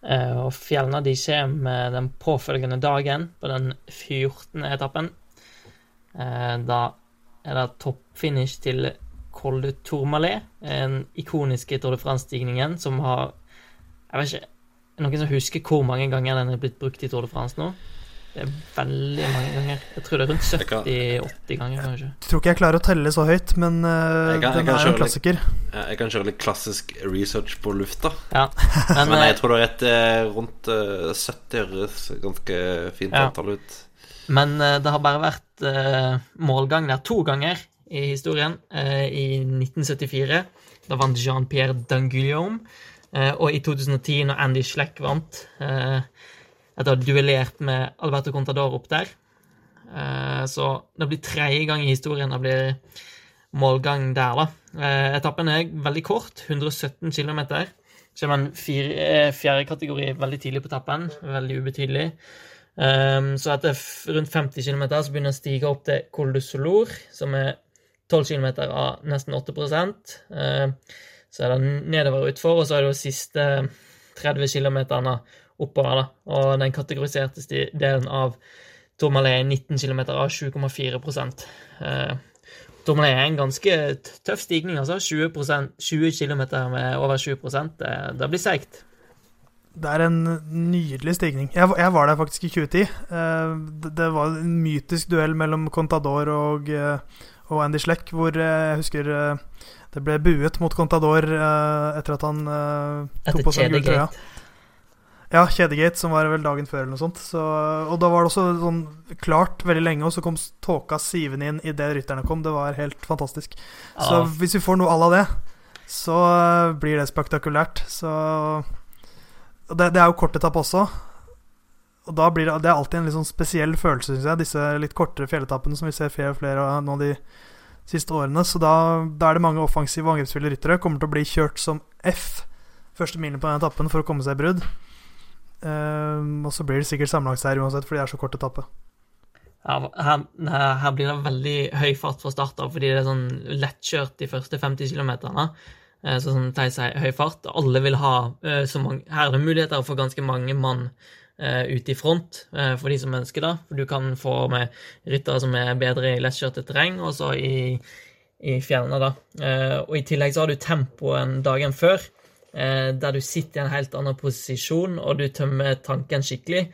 Uh, og fjellene de kommer den påfølgende dagen, på den 14. etappen. da er det toppfinish til Col de Tourmalet, den ikoniske Tour de France-stigningen som har Jeg vet ikke Noen som husker hvor mange ganger den er blitt brukt i Tour de France nå? Det er veldig mange ganger. Jeg tror det er rundt 70-80 ganger. kanskje Jeg tror ikke jeg klarer å telle så høyt, men uh, kan, den er jo en klassiker. Litt, jeg kan kjøre litt klassisk research på lufta. Ja, men, men, jeg tror det er et eh, rundt uh, 70 høres ganske fint ja. antall ut. Men uh, det har bare vært uh, målgang der to ganger i historien. I 1974 da vant Jean-Pierre Danguillaume. og i 2010, når Andy Schleck vant etter å ha duellert med Alberto Contador opp der. Eh, så det blir tredje gang i historien det blir målgang der, da. Eh, etappen er veldig kort, 117 km. Kommer en eh, fjerde kategori veldig tidlig på etappen, veldig ubetydelig. Så etter rundt 50 km så begynner det å stige opp til Col du Solor, som er 12 km av nesten 8% Så er det nedover utfor, og så er det de siste 30 km oppover. da, Og den kategoriserte delen av Tourmalet er 19 km av 7,4 eh, Tourmalet er en ganske tøff stigning, altså. 20%, 20 km med over 20 det, det blir seigt. Det er en nydelig stigning. Jeg, jeg, var der faktisk i 2010. Eh, det, det, var en mytisk duell mellom Contador og, eh, og Andy Schleck, hvor jeg husker eh, det ble buet mot Contador eh, etter at han tok på seg gulltrøya. Ja, Kjedegate, som var vel dagen før eller noe sånt. Så, og da var det også sånn klart veldig lenge, og så kom tåka sivende inn idet rytterne kom. Det var helt fantastisk. Ja. Så hvis vi får noe à la det, så blir det spektakulært. Så det, det er jo kortetapp også. Og da blir det, det er alltid en litt sånn spesiell følelse, syns jeg, disse litt kortere fjelletappene som vi ser flere og flere av nå de siste årene. Så da, da er det mange offensive og angrepsfulle ryttere. Kommer til å bli kjørt som F første milen på den etappen for å komme seg i brudd. Um, og så blir det sikkert sammenlagtseier uansett, fordi det er så kort etappe. Ja, her, her, blir det veldig høy fart fra start av, fordi det er sånn lettkjørt de første 50 km. Eh, så som Theis sier, høy fart. Alle vil ha eh, så mange Her er det muligheter for ganske mange mann uh, ute i front for de som ønsker det. For du kan få med ryttere som er bedre i lettkjørte terreng, og så i, i fjellene, da. Og i tillegg så har du tempoen dagen før. Eh, der du sitter i en helt annen posisjon, og du tømmer tanken skikkelig.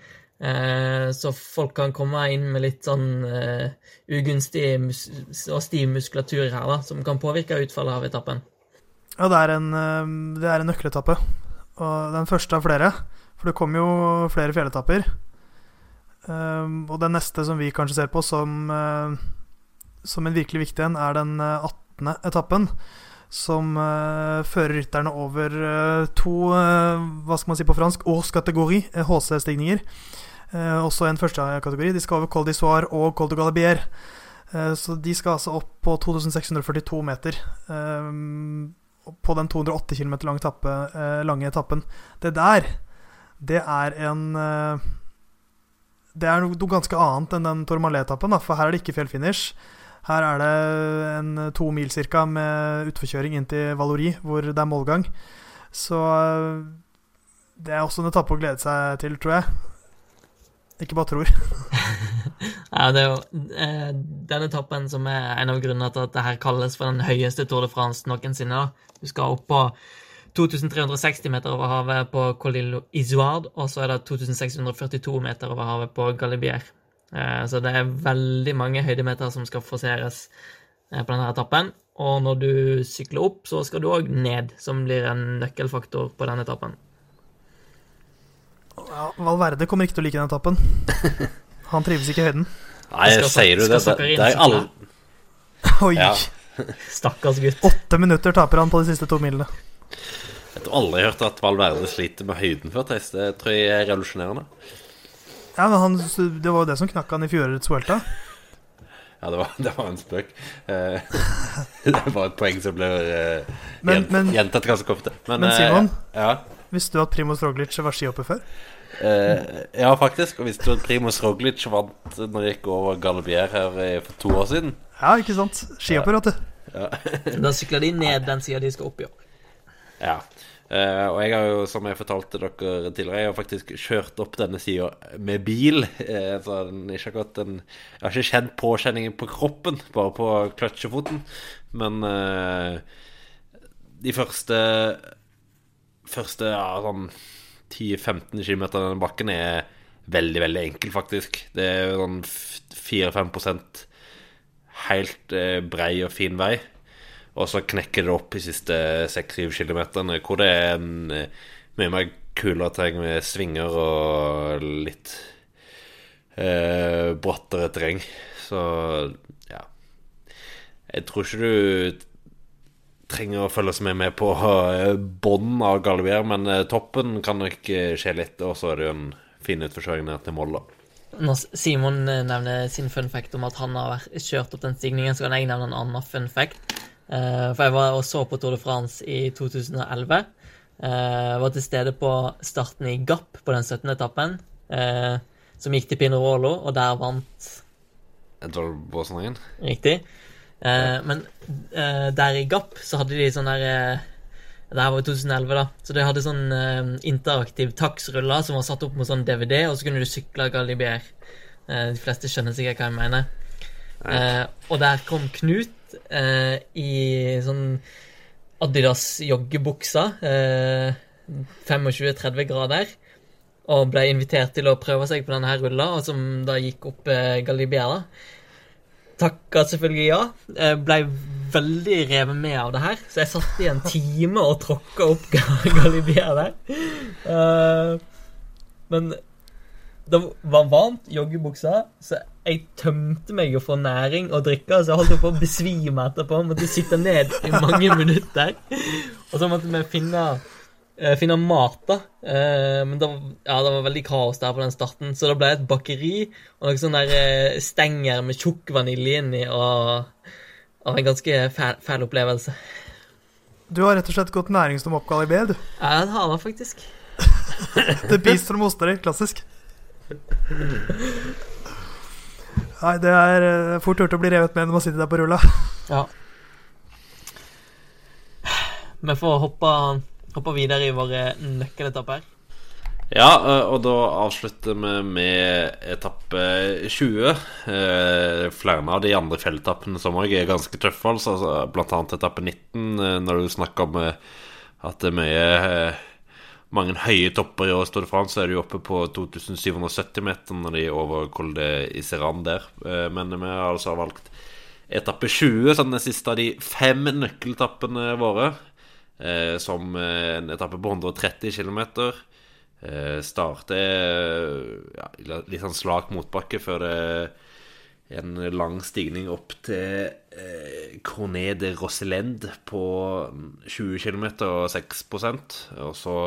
Eh, så folk kan komme inn med litt sånn eh, ugunstig og stiv muskulatur her, da, som kan påvirke utfallet av etappen. Ja, det er en, det er en nøkkeletappe. Og den første av flere. For det kommer jo flere fjelletapper. Og den neste som vi kanskje ser på som, som en virkelig viktig en, er den 18. etappen. Som uh, fører rytterne over uh, to, hva skal man si på fransk, årskategori, HC-stigninger. også en førstekategori. De skal over Col d'Isoire og Col de Galibier. så de skal altså opp på 2642 meter. På den 208 km lange, etappe, lange etappen. Det der, det er en det er noe ganske annet enn den Tormalé-etappen, for her er det ikke fjellfinish. Her er det en to mil cirka med utforkjøring inn til Valorie, hvor det er målgang. Så eh, det er også en etappe å glede seg til, tror jeg. Ikke bare tror. ja, det er jo eh, den etappen som er en av grunnene til at det her kalles for den høyeste Tour de France noensinne. Du skal opp på 2360 meter over havet på Colillo Izuard, og så er det 2642 meter over havet på Galibier. Eh, så det er veldig mange høydemeter som skal forseres eh, på denne etappen. Og når du sykler opp, så skal du òg ned, som blir en nøkkelfaktor på denne etappen. Ja, Valverde kommer ikke til å like den etappen. Han trives ikke i høyden. Nei, sier du det? Det, er alle Oi. Ja. Stakkars gutt. Åtte minutter taper han på de siste to milene. Jeg tror aldri jeg har hørt at Valverde sliter med høyden før, Theis. Det tror jeg er revolusjonerende. Ja, men han, Det var jo det som knakk han i fjorårets Vuelta. Ja, det var, det var, en spøk. Eh, det var et poeng som ble uh, gjent, gjentatt ganske ofte. Men, men Simon, uh, ja. visste du at Primoz Roglic var skihopper før? Uh, ja, faktisk. Og visste du at Primoz Roglic vant når de gikk over Galibier her for to år siden? Ja, ikke sant. Skihopper, vet du. Ja. da sykler de ned den sida de skal opp i år. Ja. Uh, og jeg har jo, som jeg fortalte dere tidligere, jeg har faktisk kjørt opp denne sida med bil. Uh, så den ikke akkurat en, Jeg har ikke kjent påkjenningen på kroppen, bare på kløtsjefoten. Men uh, de første Første ja, sånn 10-15 km av denne bakken er veldig, veldig enkel, faktisk. Det er sånn 4-5% helt brei og fin vei. Og så knekker det opp i siste 6-7 kilometerne, hvor det er eh, mye mer kulere terreng med svinger og litt eh, brattere terreng. Så ja Jeg tror ikke du trenger å følge så mye med på eh, bånden av Galibier, men eh, toppen kan nok skje litt, og så er det jo en fin utforsøring ned til Molla. Når Simon nevner sin fun fact om at han har kjørt opp den stigningen, så kan jeg nevne en annen fun fact. Uh, for jeg var og så på Tour de France i 2011. Uh, eh, var til stede på starten i Gap på den 17. etappen, uh, som gikk til Pinerolo, og der vant Edvard Baasenhagen? Riktig. Uh, men der i Gap så hadde de sånn der Det her var i 2011, da. Så de hadde sånn interaktiv takstruller som var satt opp med sånn DVD, og så kunne du sykle Galibier. de fleste skjønner sikkert hva jeg mener. og der kom Knut eh, i sånn Adidas joggebuksa. Eh, 25-30 grader. Og ble invitert til å prøve seg på denne her rulla, og som da gikk opp eh, Galibiera. Takka selvfølgelig ja. Jeg ble veldig revet med av det her, så jeg satt i en time og tråkka opp Galibiera der. Uh, men det var varmt, joggebuksa, så jeg tømte meg jo for næring og drikke, så jeg holdt på å besvime etterpå. Måtte sitte ned i mange minutter. Og så måtte vi finne, uh, finne mat, da. Uh, men var, ja, det var veldig kaos der på den starten, så det ble et bakeri og noen sånne der, uh, stenger med tjukk vanilje inni, og, og en ganske fæl, fæl, opplevelse. Du har rett og slett gått næringsdom oppgave i B, du. Ja, det har jeg faktisk. The Beast from Osterøy, klassisk. Nei, det er uh, fort gjort å bli revet med når man sitter der på rulla. Ja. Vi får hoppe, hoppe videre i våre nøkkeletapper. Ja, eh, og da avslutter vi med etappe 20. Eh, flere av de andre fjelletappene som òg er ganske tøffe, altså. Blant annet etappe 19, når du snakker om at det er mye mange høye topper i år, står det fram, så er de oppe på 2770 meter når de er over Col de Iseran der. Eh, men vi har altså valgt etappe 20 som den siste av de fem nøkkeltappene våre. Eh, som en etappe på 130 km. Eh, starter ja, litt sånn slak motbakke før det en lang stigning opp til eh, Cornet de Roselend på 20 km og 6% Og så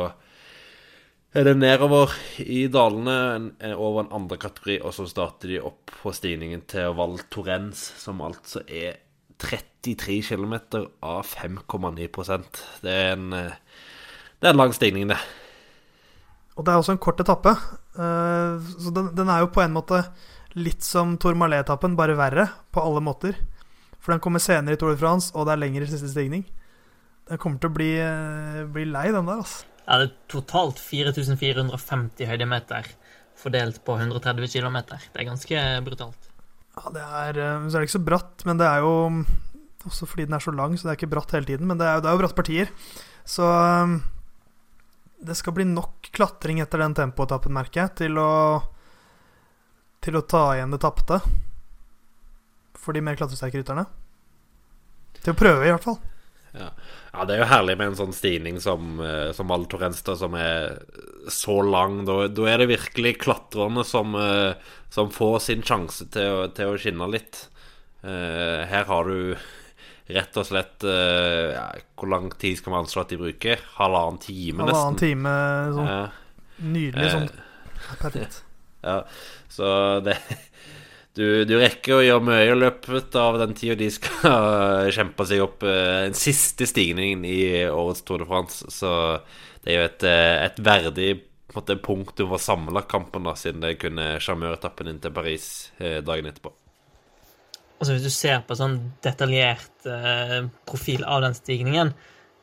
er det nedover i dalene over en andre kategori, og så starter de opp på stigningen til Val Torrens, som altså er 33 km av 5,9 Det eh, Det er en lang stigning, det. Og det er også en kort etappe. Uh, så den, den, er jo på en måte litt som Tourmalet-etappen, bare verre på alle måter. For den kommer senere i Tour de France, og det er lengre siste stigning. Den kommer til å bli, bli lei, den der, altså. Ja, det er totalt 4450 høydemeter fordelt på 130 km. Det er ganske brutalt. Ja, det er, uh, så er det ikke så bratt, men det er jo også fordi den er så lang, så det er ikke bratt hele tiden. Men det er, det er jo bratte partier. Så det skal bli nok klatring etter den tempoetappen, merker jeg, til å til å ta igjen det tapte for de mer klatresterke rytterne. Til å prøve, i hvert fall. Ja. ja. det er jo herlig med en sånn stigning som, eh, som Al Torrensta, som er så lang. Da, da er det virkelig klatrerne som, eh, som får sin sjanse til å, til å skinne litt. Uh, her har du rett og slett uh, ja, Hvor lang tid skal man anslå at de bruker? Halvannen time, nesten. Halvannen time, sånn. Uh, Nydelig sånn. Perfekt. Ja, så det du, du, rekker å gjøre mye i løpet av den tida de skal kjempe seg opp uh, en siste stigning i årets Tour de France. Så det er jo et, et verdig måte, punktum for sammenlagtkampen, siden det kunne sjarmøretappen inn til Paris dagen etterpå. Altså Hvis du ser på sånn detaljert eh, profil av den stigningen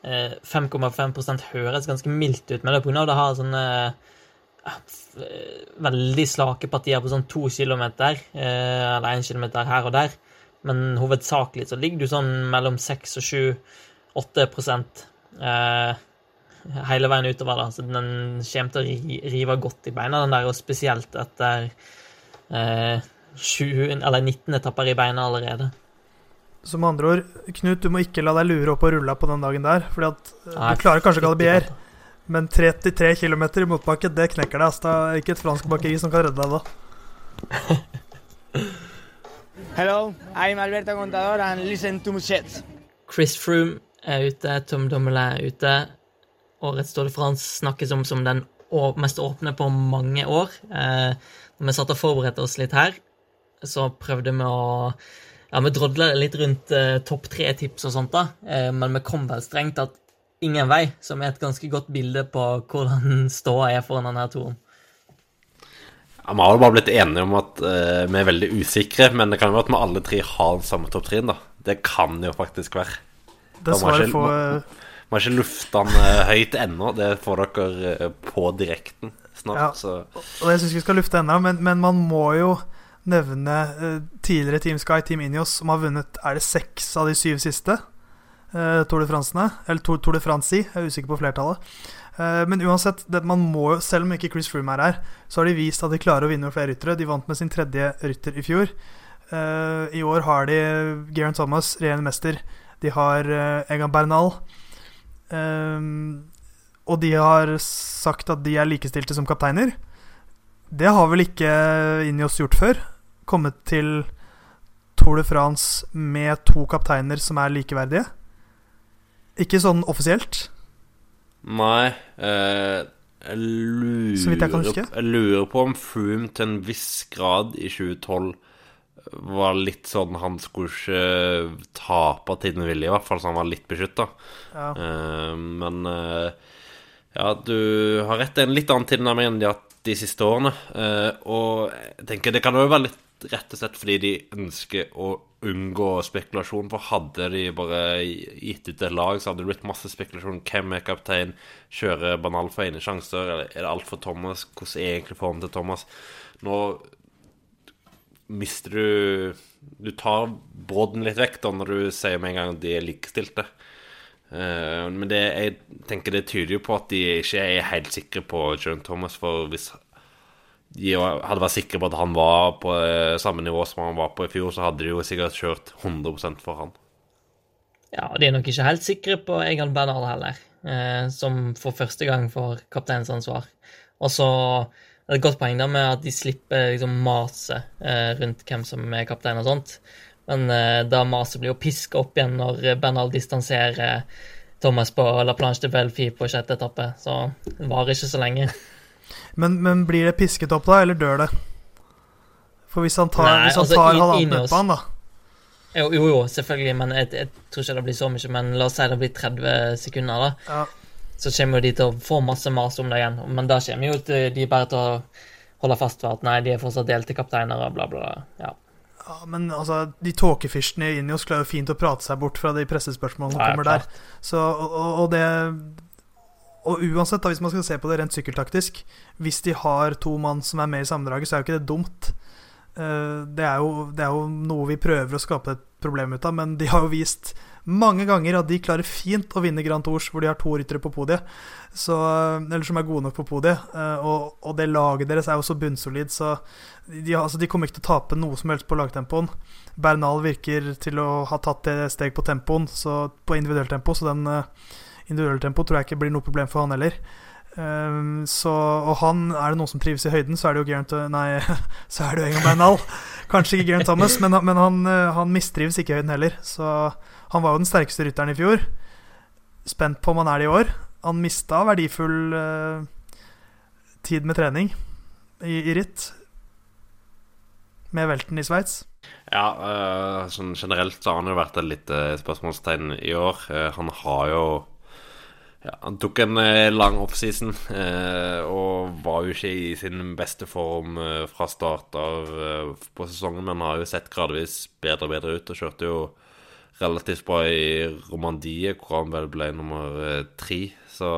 eh, 5,5 høres ganske mildt ut, men det er pga. det har sånne eh, veldig slake partier på sånn to kilometer, eh, eller én kilometer her og der. Men hovedsakelig så ligger du sånn mellom 6 og 7-8 prosent hele veien utover. da, Så den kommer til å rive godt i beina, den der, og spesielt etter eh, 20, eller 19 etapper i beina allerede. Så med andre ord, Knut, du må ikke la deg lure opp og rulle på den dagen der. Fordi at Nei, du klarer kanskje Galibier, men 33 km i motbakke, det knekker deg. Altså, det er ikke et fransk bakeri som kan redde deg da. Hello, I'm Alberto Contador and listen to shit. Chris Froome er ute, Tom Dommel er ute. Årets Tour de France snakkes om som den mest åpne på mange år. Eh, når vi satt og forberedte oss litt her, så prøvde vi å Ja, vi drodla litt rundt eh, topp tre-tips og sånt, da, eh, men vi kom vel strengt tatt ingen vei, som er et ganske godt bilde på hvordan ståa er foran denne toren. Ja, Vi har jo bare blitt enige om at uh, vi er veldig usikre, men det kan jo være at vi alle tre har den samme topptrinn, da. Det kan jo faktisk være. Dessverre får Vi har ikke lufta den høyt ennå. Det får dere på direkten snart. Ja, så. og jeg syns vi skal lufte ennå, men, men man må jo nevne tidligere Team Sky, Team Inios, som har vunnet Er det seks av de syv siste uh, Tour de France-ene? Eller Tour, Tour de France, jeg er usikker på flertallet. Uh, men uansett, må, selv om ikke Chris Froome er her, så har de vist at de klarer å vinne med flere ryttere. De vant med sin tredje rytter i fjor. I år har de Geraint Thomas, regjerende mester. De har Egan Bernal. og de har sagt at de er likestilte som kapteiner. Det har vel ikke Injos gjort før? kommet til Tour de France med to kapteiner som er likeverdige? Ikke sånn offisielt? Nei. Eh, jeg, lurer, jeg. Jeg lurer på om Froome til en viss grad i 2012 var litt sånn Han skulle ikke tape til den vilje, i hvert fall, så han var litt beskytta. Ja. Eh, men eh, ja, du har rett. Det er en litt annen tilnærming enn de har hatt de siste årene. Eh, og jeg tenker det kan jo være litt rett og slett fordi de ønsker å unngå spekulasjon. For hadde de bare gitt ut et lag, så hadde det blitt masse spekulasjon. Hvem er kaptein? Kjører Banal for ene sjanser? Eller er det alt for Thomas? Hvordan er egentlig formen til Thomas? Nå mister du Du tar brodden litt vekk da når du sier med en gang at de er likestilte. Eh, men det, jeg tenker det tyder jo på at de ikke er helt sikre på John Thomas. For hvis de hadde vært sikre på at han var på eh, samme nivå som han var på i fjor, så hadde de jo sikkert kjørt 100% for han. Ja, de er nok ikke helt sikre på Egan Bernhard heller, eh, som for første gang får kapteinsansvar. Og så er det et godt poeng da med at de slipper liksom maset eh, rundt hvem som er kaptein og sånt. Men eh, da maset blir jo piska opp igjen når Bernhard distanserer Thomas på La Planche de Belfi på sjette etappe, så det varer ikke så lenge. Men, men blir det pisket opp da, eller dør det? For hvis han tar, Nei, hvis han altså, tar halvannen oss- da Jo, jo, jo selvfølgelig, men jeg, jeg tror ikke det blir så mye. Men la oss si det blir 30 sekunder, da. ja. Så kommer jo de til å få masse mas om det igjen. Men da kommer jo til, de bare til å holde fast ved at nei, de er fortsatt delte kapteiner og bla, bla, bla. Ja. ja, Men altså, de tåkefyrstene i Inios klarer jo fint å prate seg bort fra de pressespørsmålene som kommer der. Så, og- og det Og uansett, da, hvis man skal se på det rent sykkeltaktisk Hvis de har to mann som er med i sammendraget, så er jo ikke det dumt. Eh, Det er, jo, det er jo noe vi prøver å skape et problem ut av, men de har jo vist mange ganger at de klarer fint å vinne Grand Tours hvor de har to ryttere på podiet, så, eller som er gode nok på podiet. Eh, Og, og det laget deres er jo så bunnsolid, så de, altså, de kommer ikke til å tape noe som helst på lagtempoen. Bernal virker til å ha tatt det steg på tempoen, så på individuelt tempo, så den uh, individuelle tempo tror jeg ikke blir noe problem for han heller. Um, så, og han, er det noen som trives i høyden, så er det jo Geraint Nei, så er det jo Egan Bernal. Kanskje ikke Geraint Thomas, men, men han, uh, han mistrives ikke i høyden heller. Så han var jo den sterkeste rytteren i fjor. Spent på om han er det i år. Han mista verdifull uh, tid med trening i, i ritt. Med velten i Sveits. Ja, uh, sånn generelt så har han jo vært et lite spørsmålstegn i år. Uh, han har jo ja, Han tok en eh, lang offseason eh, og var jo ikke i sin beste form eh, fra start av eh, på sesongen, men har jo sett gradvis bedre og bedre ut og kjørte jo relativt bra i Romandie, hvor han vel ble nummer eh, tre. Så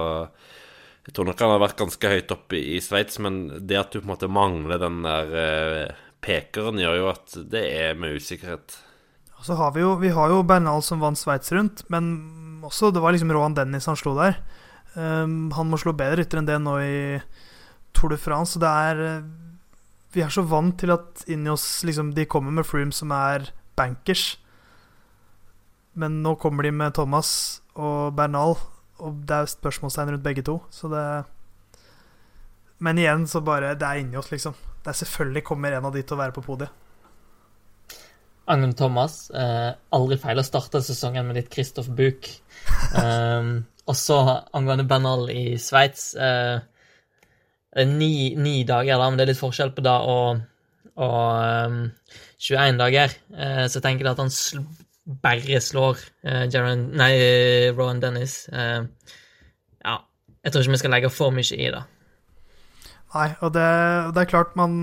jeg tror nok han har vært ganske høyt oppe i Sveits, men det at du på en måte mangler den der eh, pekeren, gjør jo at det er med usikkerhet. Og så har vi jo, vi har jo Bernal som vant Sveits rundt, men også det var liksom Rohan Dennis han slo der. Um, han må slå bedre rytter enn det nå i Tour de France. Det er eh, Vi er så vant til at inni oss liksom, de kommer med Froome som er bankers. Men nå kommer de med Thomas og Bernal, og det er spørsmålstegn rundt begge to. Så det Men igjen, så bare Det er inni oss, liksom. Det er selvfølgelig kommer en av de til å være på podiet. Angående Thomas, eh, aldri feil å starte sesongen med litt Christoph Buch. Eh, og så angående Bernal i Sveits eh, ni, ni dager, da, men det er litt forskjell på da og, og um, 21 dager. Eh, så jeg tenker at han sl bare slår eh, Jaron, nei, Rowan Dennis. Eh, ja, jeg tror ikke vi skal legge for mye i det. Nei, og det, det er klart man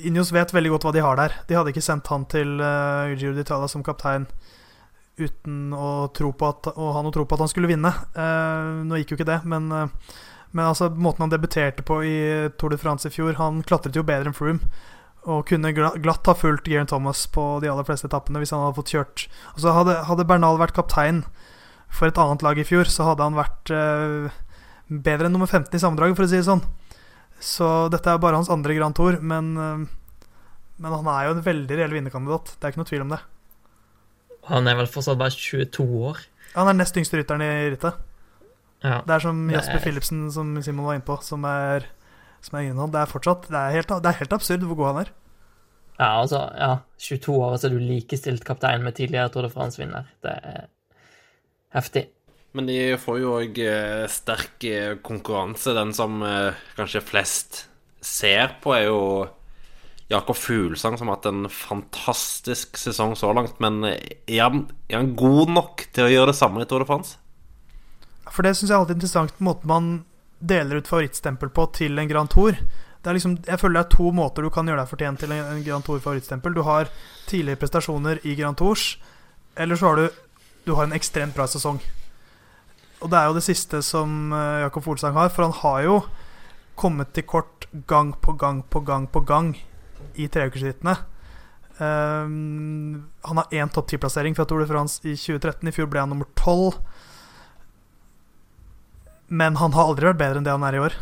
Ineos vet veldig godt hva de har der. De hadde ikke sendt han til uh, Giro d'Italia som kaptein uten å, at, å ha noe tro på at han skulle vinne. Uh, nå gikk jo ikke det, men, uh, men altså, måten han debuterte på i Tour de France i fjor Han klatret jo bedre enn Froome. Og kunne glatt ha fulgt Geraint Thomas på de aller fleste etappene hvis han hadde fått kjørt. Altså, hadde, hadde Bernal vært kaptein for et annet lag i fjor, så hadde han vært bedre enn nummer 15 i sammendraget, for å si det sånn. Så dette er bare hans andre Grand Tour, men, eh, men han er jo en veldig reell vinnerkandidat. Det er ikke noe tvil om det. Han er vel fortsatt bare 22 år. Han er nest yngste rytteren i rittet. Ja. Det er som Jasper er- Philipsen, som Simon var inne på, som er, som er innhold. Det er fortsatt det er, helt, det er helt absurd hvor god han er. Ja, altså, ja, 22 år, så er du likestilt kaptein med tidligere Tour de France-vinner. Det er heftig. Men de får jo òg eh, sterk eh, konkurranse. Den som eh, kanskje flest ser på, er jo Jakob Fuglesang, som har hatt en fantastisk sesong så langt. Men er han, er han god nok til å gjøre det samme i Tour de France? For det syns jeg er alltid interessant, måten man deler ut favorittstempel på til en Grand Tour. Liksom, jeg føler det er to måter du kan gjøre deg fortjent til en, en Grand Tour-favorittstempel. Du har tidligere prestasjoner i Grand Tours, eller så har du, du har en ekstremt bra sesong. Og det er jo det siste som uh, Jakob Olsang har, for han har jo kommet til kort gang på gang på gang på gang i treukersrittene. Um, han har én topp ti-plassering fra Tour de France i 2013. I fjor ble han nummer tolv. Men han har aldri vært bedre enn det han er i år.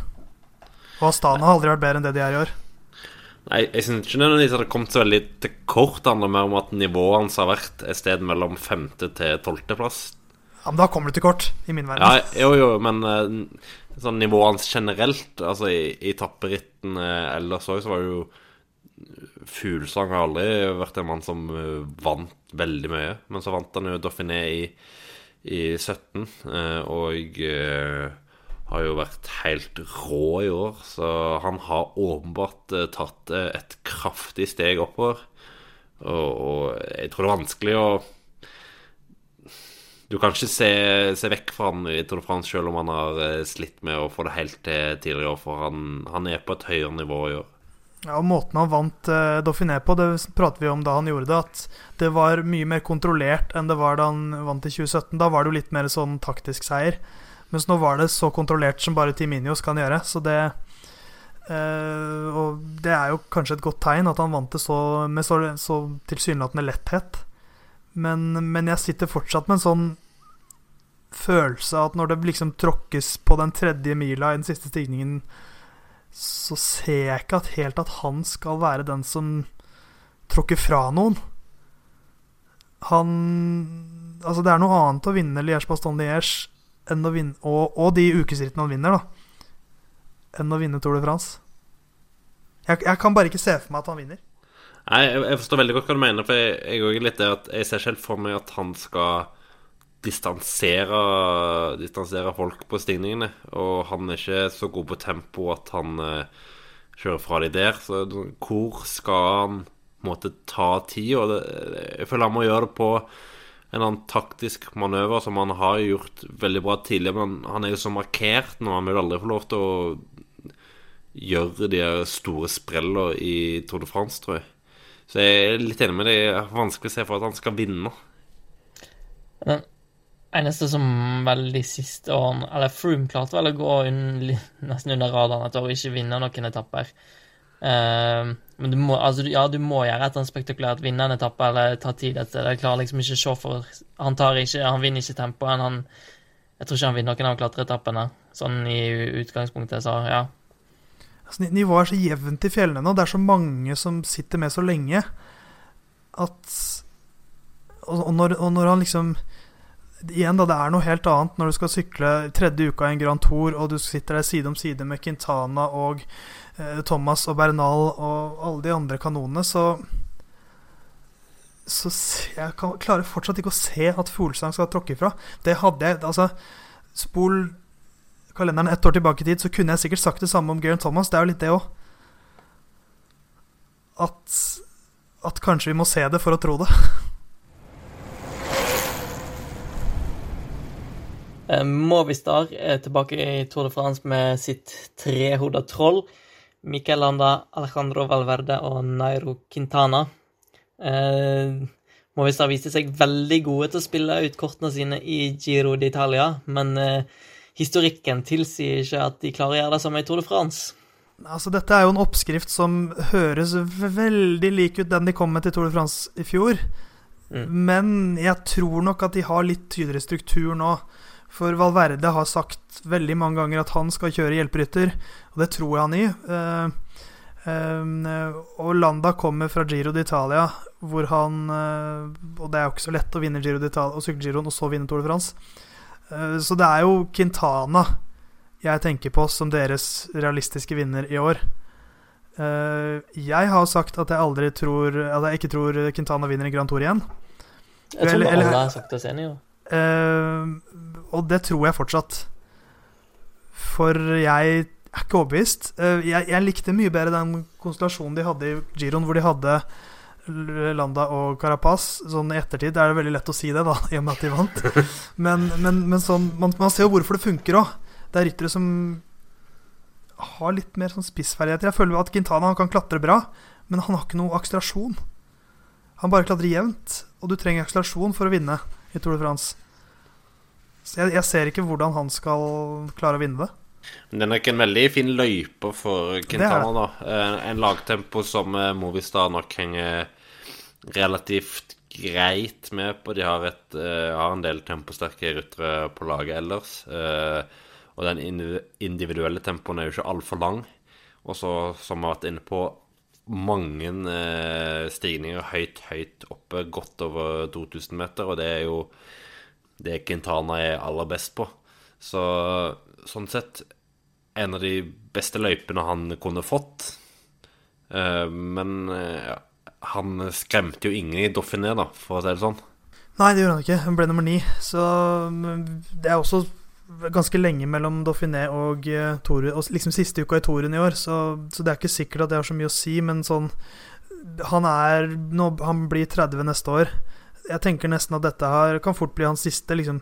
Og Astana har aldri vært bedre enn det de er i år. Nei, jeg syns ikke nødvendigvis det har kommet så veldig til kort. Det handler mer om at nivået hans har vært et sted mellom femte til tolvteplass. Ja, men da kommer du til kort, i min verden. Ja, jo, jo, men eh, sånn nivået hans generelt, altså i, i tapperitten ellers òg, så var det jo Fuglesang har aldri vært en mann som eh, vant veldig mye. Men så vant han jo Dauphiné i, i 17, eh, og har jo vært helt rå i år. Så han har åpenbart tatt et kraftig steg oppover. Og, og jeg tror det er vanskelig å Du kan ikke se, se vekk fra han i Tour de France selv om han har eh, slitt med å få det helt til tidligere for han, han er på et høyere nivå i år. Ja, og Måten han vant eh, Dauphiné på, det pratet vi om da han gjorde det, at det var mye mer kontrollert enn det var da han vant i 2017. Da var det jo litt mer sånn taktisk seier. Mens nå var det så kontrollert som bare Team Ineos kan gjøre. Så det eh, Og det er jo kanskje et godt tegn at han vant det så, med så, så tilsynelatende letthet. Men, men jeg sitter fortsatt med en sånn følelse at når det liksom tråkkes på den tredje mila i den siste stigningen så ser jeg ikke at helt at han skal være den som tråkker fra noen. Han Altså, det er noe annet å vinne vinne og, og de ukesrittene han vinner, da. Enn å vinne Tour de France. Jeg, jeg, kan bare ikke se for meg at han vinner. Nei, jeg, jeg forstår veldig godt hva du mener, for jeg, jeg er litt der at jeg ser ikke helt for meg at han skal distansere, distansere folk på stigningene. Og han er ikke så god på tempo at han uh, kjører fra de der. Så hvor skal han måtte ta tid? Det, jeg føler han må gjøre det på en annen taktisk manøver som han har gjort veldig bra tidligere. Men han er jo så markert nå. Han vil aldri få lov til å gjøre de store sprellene i Tour de France, tror jeg. Så jeg er litt enig med deg. Vanskelig å se for at han skal vinne. Men eneste som vel de siste årene Eller Froome klarte vel å gå un, nesten under radaren et år og ikke vinne noen etapper. Uh, men du må, altså, ja, du må gjøre et spektakulært vinne en etappe eller ta tid et sted. Klarer liksom ikke å se for Han tar ikke, han vinner ikke tempoet. Jeg tror ikke han vinner noen av klatreetappene, sånn i utgangspunktet. Så ja. Altså, nivået er så jevnt i fjellene nå. Det er så mange som sitter med så lenge at Og, og, når, og når han liksom igjen, da, det er noe helt annet når du skal sykle tredje uka i en Grand Tour, og du sitter der side om side med Quintana og eh, Thomas og Bernal og alle de andre kanonene, så Så jeg kan, klarer fortsatt ikke å se at Fuglesang skal tråkke ifra. Det hadde jeg Altså, spol kalenderen ett år tilbake i tid, så kunne jeg sikkert sagt det samme om Geraint Thomas. Det er jo litt det òg. At, at kanskje vi må se det for å tro det. Movistar er tilbake i Tour de France med sitt trehoda troll. Miquel Landa, Alejandro Valverde og Nairo Quintana. Eh, Movistar viste seg veldig gode til å spille ut kortene sine i Giro d'Italia, men eh, historikken tilsier ikke at de klarer å gjøre det samme i Tour de France. Altså, dette er jo en oppskrift som høres veldig lik ut den de kom med til Tour de France i fjor. Mm. Men jeg tror nok at de har litt tydeligere struktur nå. For Valverde har sagt veldig mange ganger at han skal kjøre hjelperytter, og det tror jeg han i. Uh, uh, og Landa kommer fra Giro d'Italia, hvor han uh, Og det er jo ikke så lett å vinne Giro d'Italia og sykle Giroen og så vinne Tour de France. så det er jo Quintana jeg tenker på som deres realistiske vinner i år. jeg har sagt at jeg aldri tror At jeg ikke tror Quintana vinner en Grand Tour igjen. Jeg tror eller, alle har sagt oss enige, jo. Og det tror jeg fortsatt. For jeg er ikke overbevist. Jeg, jeg, likte mye bedre den konstellasjonen de hadde i Giroen, hvor de hadde Landa og Carapaz. Sånn i ettertid er det veldig lett å si det, da, i og med at de vant. Men, men, men sånn, man, man, ser jo hvorfor det funker òg. Det er ryttere som har litt mer sånn spissferdigheter. Jeg føler at Quintana kan klatre bra, men han har ikke noe akselerasjon. Han bare klatrer jevnt, og du trenger akselerasjon for å vinne i Tour de France. Så jeg, jeg, ser ikke hvordan han skal klare å vinne det. Men Det er nok en veldig fin løype for Quintana, da. Eh, en lagtempo som eh, Movistar nok henger relativt greit med på. De har, et, uh, har en del temposterke ryttere på laget ellers. Og den individuelle tempoen er jo ikke altfor lang. Og så, som vi har vært inne på, mange eh, stigninger høyt, høyt oppe, godt over 2000 meter. Og det er jo det Quintana er aller best på. Så sånn sett en av de beste løypene han kunne fått. Eh, men eh, han skremte jo ingen i Dauphiné, da, for å si det sånn. Nei, det gjorde han ikke. Han ble nummer ni. Så men det er også ganske lenge mellom Dauphiné og uh, Tour, og liksom siste uka i Touren i år, så, så det er ikke sikkert at det har så mye å si, men sånn Han er nå, Han blir 30 neste år. Jeg tenker nesten at dette her kan fort bli hans siste liksom,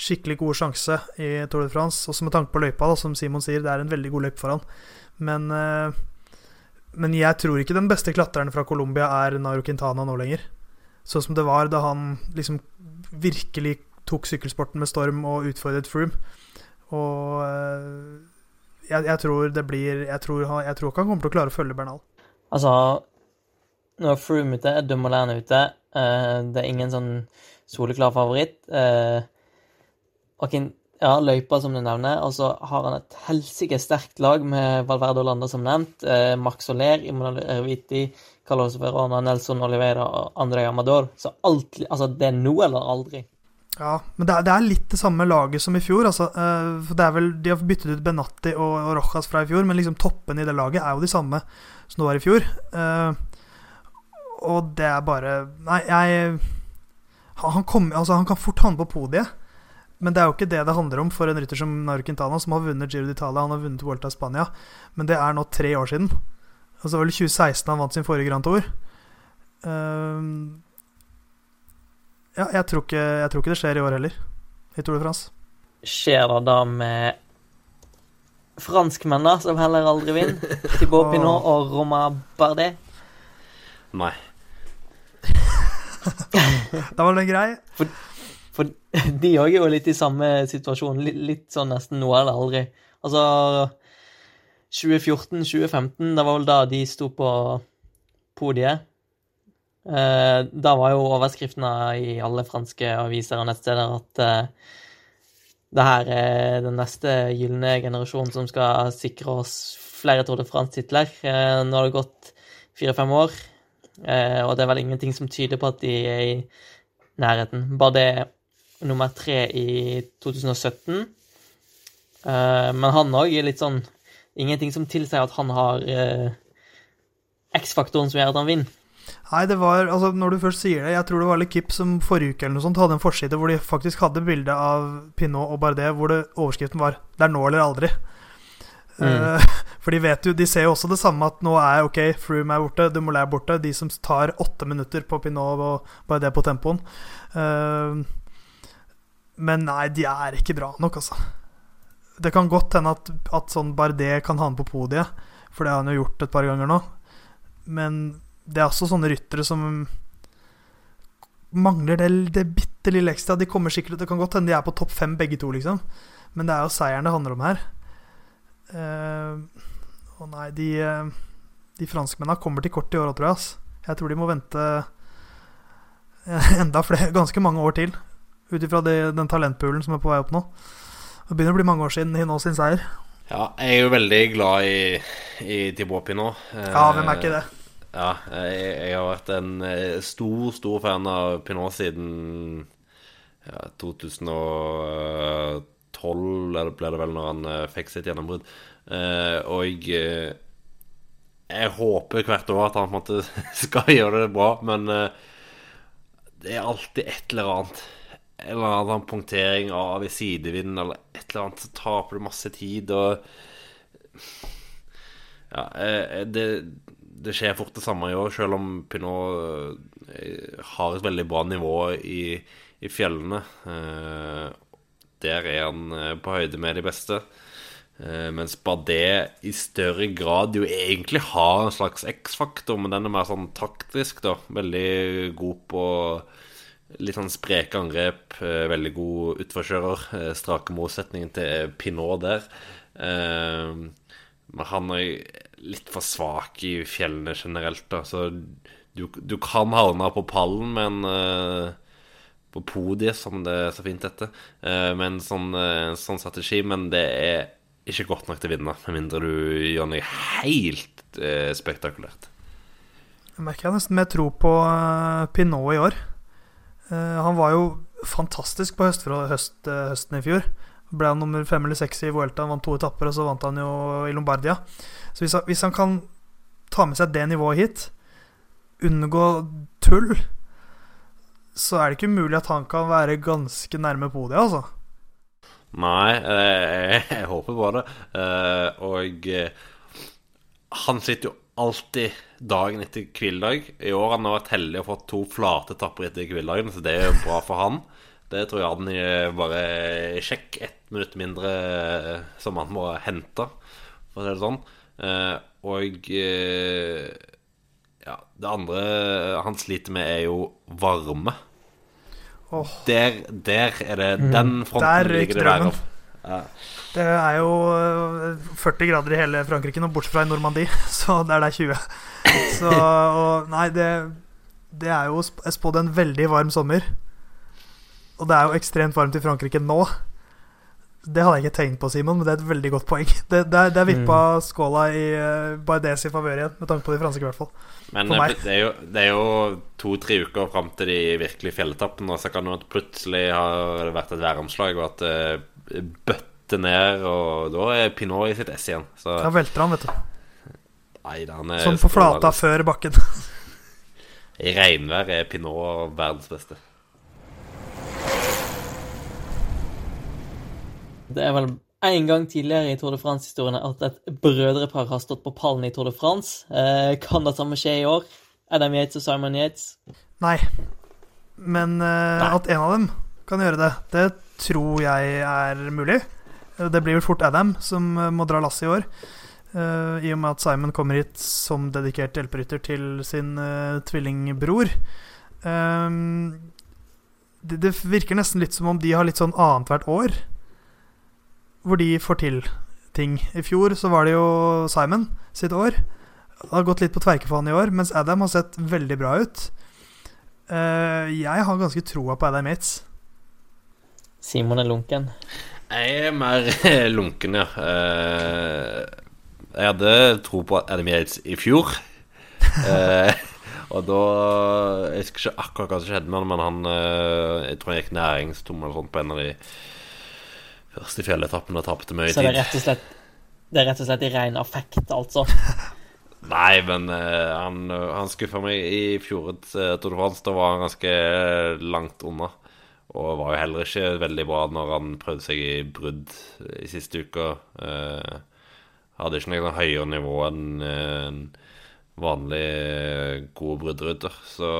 skikkelig gode sjanse i Tour de France. Også med tanke på løypa, da, som Simon sier, det er en veldig god løype for han. Men, uh, men jeg tror ikke den beste klatreren fra Colombia er Nairo Quintana nå lenger. Sånn som det var da han liksom virkelig tok sykkelsporten med storm og utfordret Froome. Og eh, jeg, jeg, tror det blir jeg tror, jeg tror ikke han kommer til å klare å følge Bernal. Altså, nå er Froome ute, Dumoulin ute. eh, det er ingen sånn soleklar favoritt. Uh, og ja, løypa, som du nevner. Og så har han et helsike sterkt lag med Valverde og Landa, som nevnt. Eh, Max Soler, Imonal Erviti, Carlos Verona, Nelson Oliveira og André Amador. Så alt, altså, det er nå eller aldri. Ja, men det er, det er, litt det samme laget som i fjor. Altså, uh, for det er vel, De har byttet ut Benatti og, og Rojas fra i fjor, men liksom toppen i det laget er jo de samme som det var i fjor. Uh, og det er bare Nei, jeg han, kom, altså, han kan fort havne på podiet. Men det er jo ikke det det handler om for en rytter som Naru Quintana, som har vunnet Giro d'Italia, han har vunnet Vuelta i Spania. Men det er nå tre år siden. Altså, det var vel 2016 han vant sin forrige Grand Tour. Uh, ja, jeg tror, ikke, jeg tror, ikke, det skjer i år heller, i Tour de France. Skjer det da med franskmennene, som heller aldri vinner? Thibaut Pinot og Romain Bardet? Nei. da var den grei. For, for de òg er jo litt i samme situasjon. Litt, litt sånn nesten nå eller aldri. Altså 2014-2015, det var vel da de sto på podiet. Eh, da var jo overskriftene i alle franske aviser og nettsteder at uh, det her er den neste gylne generasjonen som skal sikre oss flere Tour de France-titler. Uh, nå har det gått fire-fem år, eh, og det er vel ingenting som tyder på at de er i nærheten. Bare det nummer tre i 2017. Eh, men han òg er litt sånn Ingenting som tilsier at han har eh, X-faktoren som gjør at han vinner. Nei, det var Altså, når du først sier det Jeg tror det var Lekip som forrige uke eller noe sånt hadde en forside hvor de faktisk hadde bilde av Pinot og Bardet hvor det, overskriften var 'Det er nå eller aldri'. Mm. Uh, for de vet jo De ser jo også det samme, at nå er ok, Froome er borte, Dumoulin er borte. De som tar åtte minutter på Pinot og Bardet på tempoen. Uh, men nei, de er ikke bra nok, altså. Det kan godt hende at, at sånn Bardet kan ha han på podiet, for det har han jo gjort et par ganger nå. Men det er også sånne ryttere som mangler det, det bitte lille ekstra. De kommer sikkert Det kan godt hende de er på topp fem begge to, liksom. Men det er jo seieren det handler om her. Uh, og nei, de, de franskmennene kommer til kort i år tror jeg. Ass. Jeg tror de må vente enda flere, ganske mange år til. Ut ifra den talentpoolen som er på vei opp nå. Det begynner å bli mange år siden de nå sin seier. Ja, jeg er jo veldig glad i, i Tibopi nå. Ja, hvem er ikke det? Ja, jeg, jeg, har vært en stor, stor fan av Pinot siden ja, 2012, eller ble det vel, når han fikk sitt gjennombrudd. Eh, og jeg, jeg håper hvert år at han på en måte skal gjøre det bra, men eh, det er alltid et eller annet. En eller annen punktering av i sidevinden eller et eller annet, så taper du masse tid og Ja, det det skjer fort det samme i år, selv om Pinot har et veldig bra nivå i, i fjellene. Der er han på høyde med de beste. Mens Bardet i større grad jo egentlig har en slags X-faktor, men den er mer sånn taktisk, da. Veldig god på litt sånn spreke angrep, veldig god utforkjører. Strake motsetningen til Pinot der. Men han er litt for svak i fjellene generelt, da. Så du, du kan havne på pallen, men uh, på podiet, som det er så fint heter, Uh, med en sånn, eh, sånn strategi, men det er ikke godt nok til å vinne, med mindre du gjør noe helt eh, spektakulært. Jeg merker jeg nesten mer tro på uh, Pinot i år. Eh, han var jo fantastisk på høst, høst, eh, høsten i fjor. Ble han nummer fem eller seks i Vuelta, han vant to etapper, og så vant han jo i Lombardia. Så hvis han, hvis han kan ta med seg det nivået hit, unngå tull, så er det ikke umulig at han kan være ganske nærme podiet, altså. Nei, jeg, jeg håper på det. Eh, og eh, han sitter jo alltid dagen etter hviledag. I år har han vært heldig og fått to flate tapper etter hviledagen, så det er jo bra for han. Det tror jeg han bare sjekk ett minutt mindre eh, som han må hente, for å si det sånn. Og ja, det andre han sliter med, er jo varme. Oh. Der, der, er det mm. Den fronten ligger det der opp. Ja. Det er jo 40 eh, grader i hele Frankrike nå, bortsett fra i Normandie. Så der det er 20. Så og, Nei, det, det er jo spådd en veldig varm sommer. Og det er jo ekstremt varmt i Frankrike nå. Det hadde jeg ikke tenkt på, Simon, men det er et veldig godt poeng. Det, det, er, det er vippa mm. skåla i uh, Bardes i favør igjen, med tanke på de franske, i hvert fall. Men det er, jo, det er jo to-tre uker fram til de virkelige fjelletappene, og så kan det plutselig ha vært et væromslag, og at det uh, bøtter ned, og da er Pinot i sitt ess igjen. Så. Da velter han, vet du. Nei, sånn på flata før bakken. I regnvær er Pinot verdens beste. Det er vel en gang tidligere i Tour de France-historien at et brødrepar har stått på pallen i Tour de France. Eh, kan det samme skje i år? Adam Yates og Simon Yates? Nei. Men eh, Nei. at en av dem kan gjøre det, det tror jeg er mulig. Det blir vel fort Adam som eh, må dra lasset i år. Uh, I og med at Simon kommer hit som dedikert hjelperytter til sin uh, tvillingbror. Um, det, det, virker nesten litt som om de har litt sånn annethvert år hvor de får til ting. I fjor så var det jo Simon sitt år. Det har gått litt på tverke for han i år, mens Adam har sett veldig bra ut. Uh, jeg har ganske troa på Adam Yates. Simon er lunken. Jeg er mer lunken, ja. Uh, jeg hadde tro på Adam Yates i fjor. uh, og da Jeg husker ikke akkurat hva som skjedde med han, men han Jeg tror han gikk næringstom eller sånt på en av de Første fjelletappen og tapte mye tid. Så det er rett og slett Det er rett og slett i ren affekt, altså? Nei, men uh, han, han skuffa meg i fjorårets uh, Tour de France. Da var han ganske langt unna. Og var jo heller ikke veldig bra når han prøvde seg i brudd i siste uke. Uh, hadde ikke noe høyere nivå enn en vanlig god bruddrytter. Så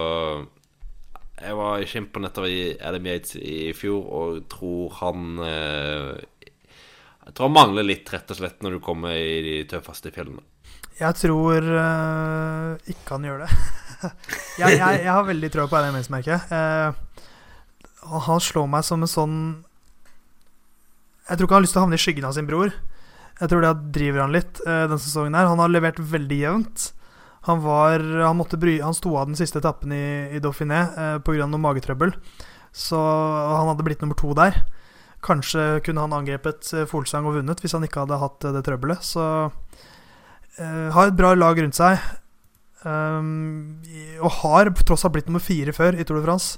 jeg var ikke imponert over Adam Yates i fjor, og tror han eh, Jeg tror han mangler litt, rett og slett, når du kommer i de tøffeste fjellene. Jeg tror uh, ikke han gjør det. jeg, jeg, jeg, har veldig tro på Adam Yates, merker jeg. Uh, han slår meg som en sånn Jeg tror ikke han har lyst til å havne i skyggen av sin bror. Jeg tror det driver han litt uh, denne sesongen. her Han har levert veldig jevnt. Han, var, han, bry, han sto av den siste etappen i, i Dauphiné eh, pga. noe magetrøbbel. Så han hadde blitt nummer to der. Kanskje kunne han angrepet eh, Folsang og vunnet hvis han ikke hadde hatt eh, det trøbbelet. Så eh, har et bra lag rundt seg. Um, og har tross alt blitt nummer fire før i Tour de France.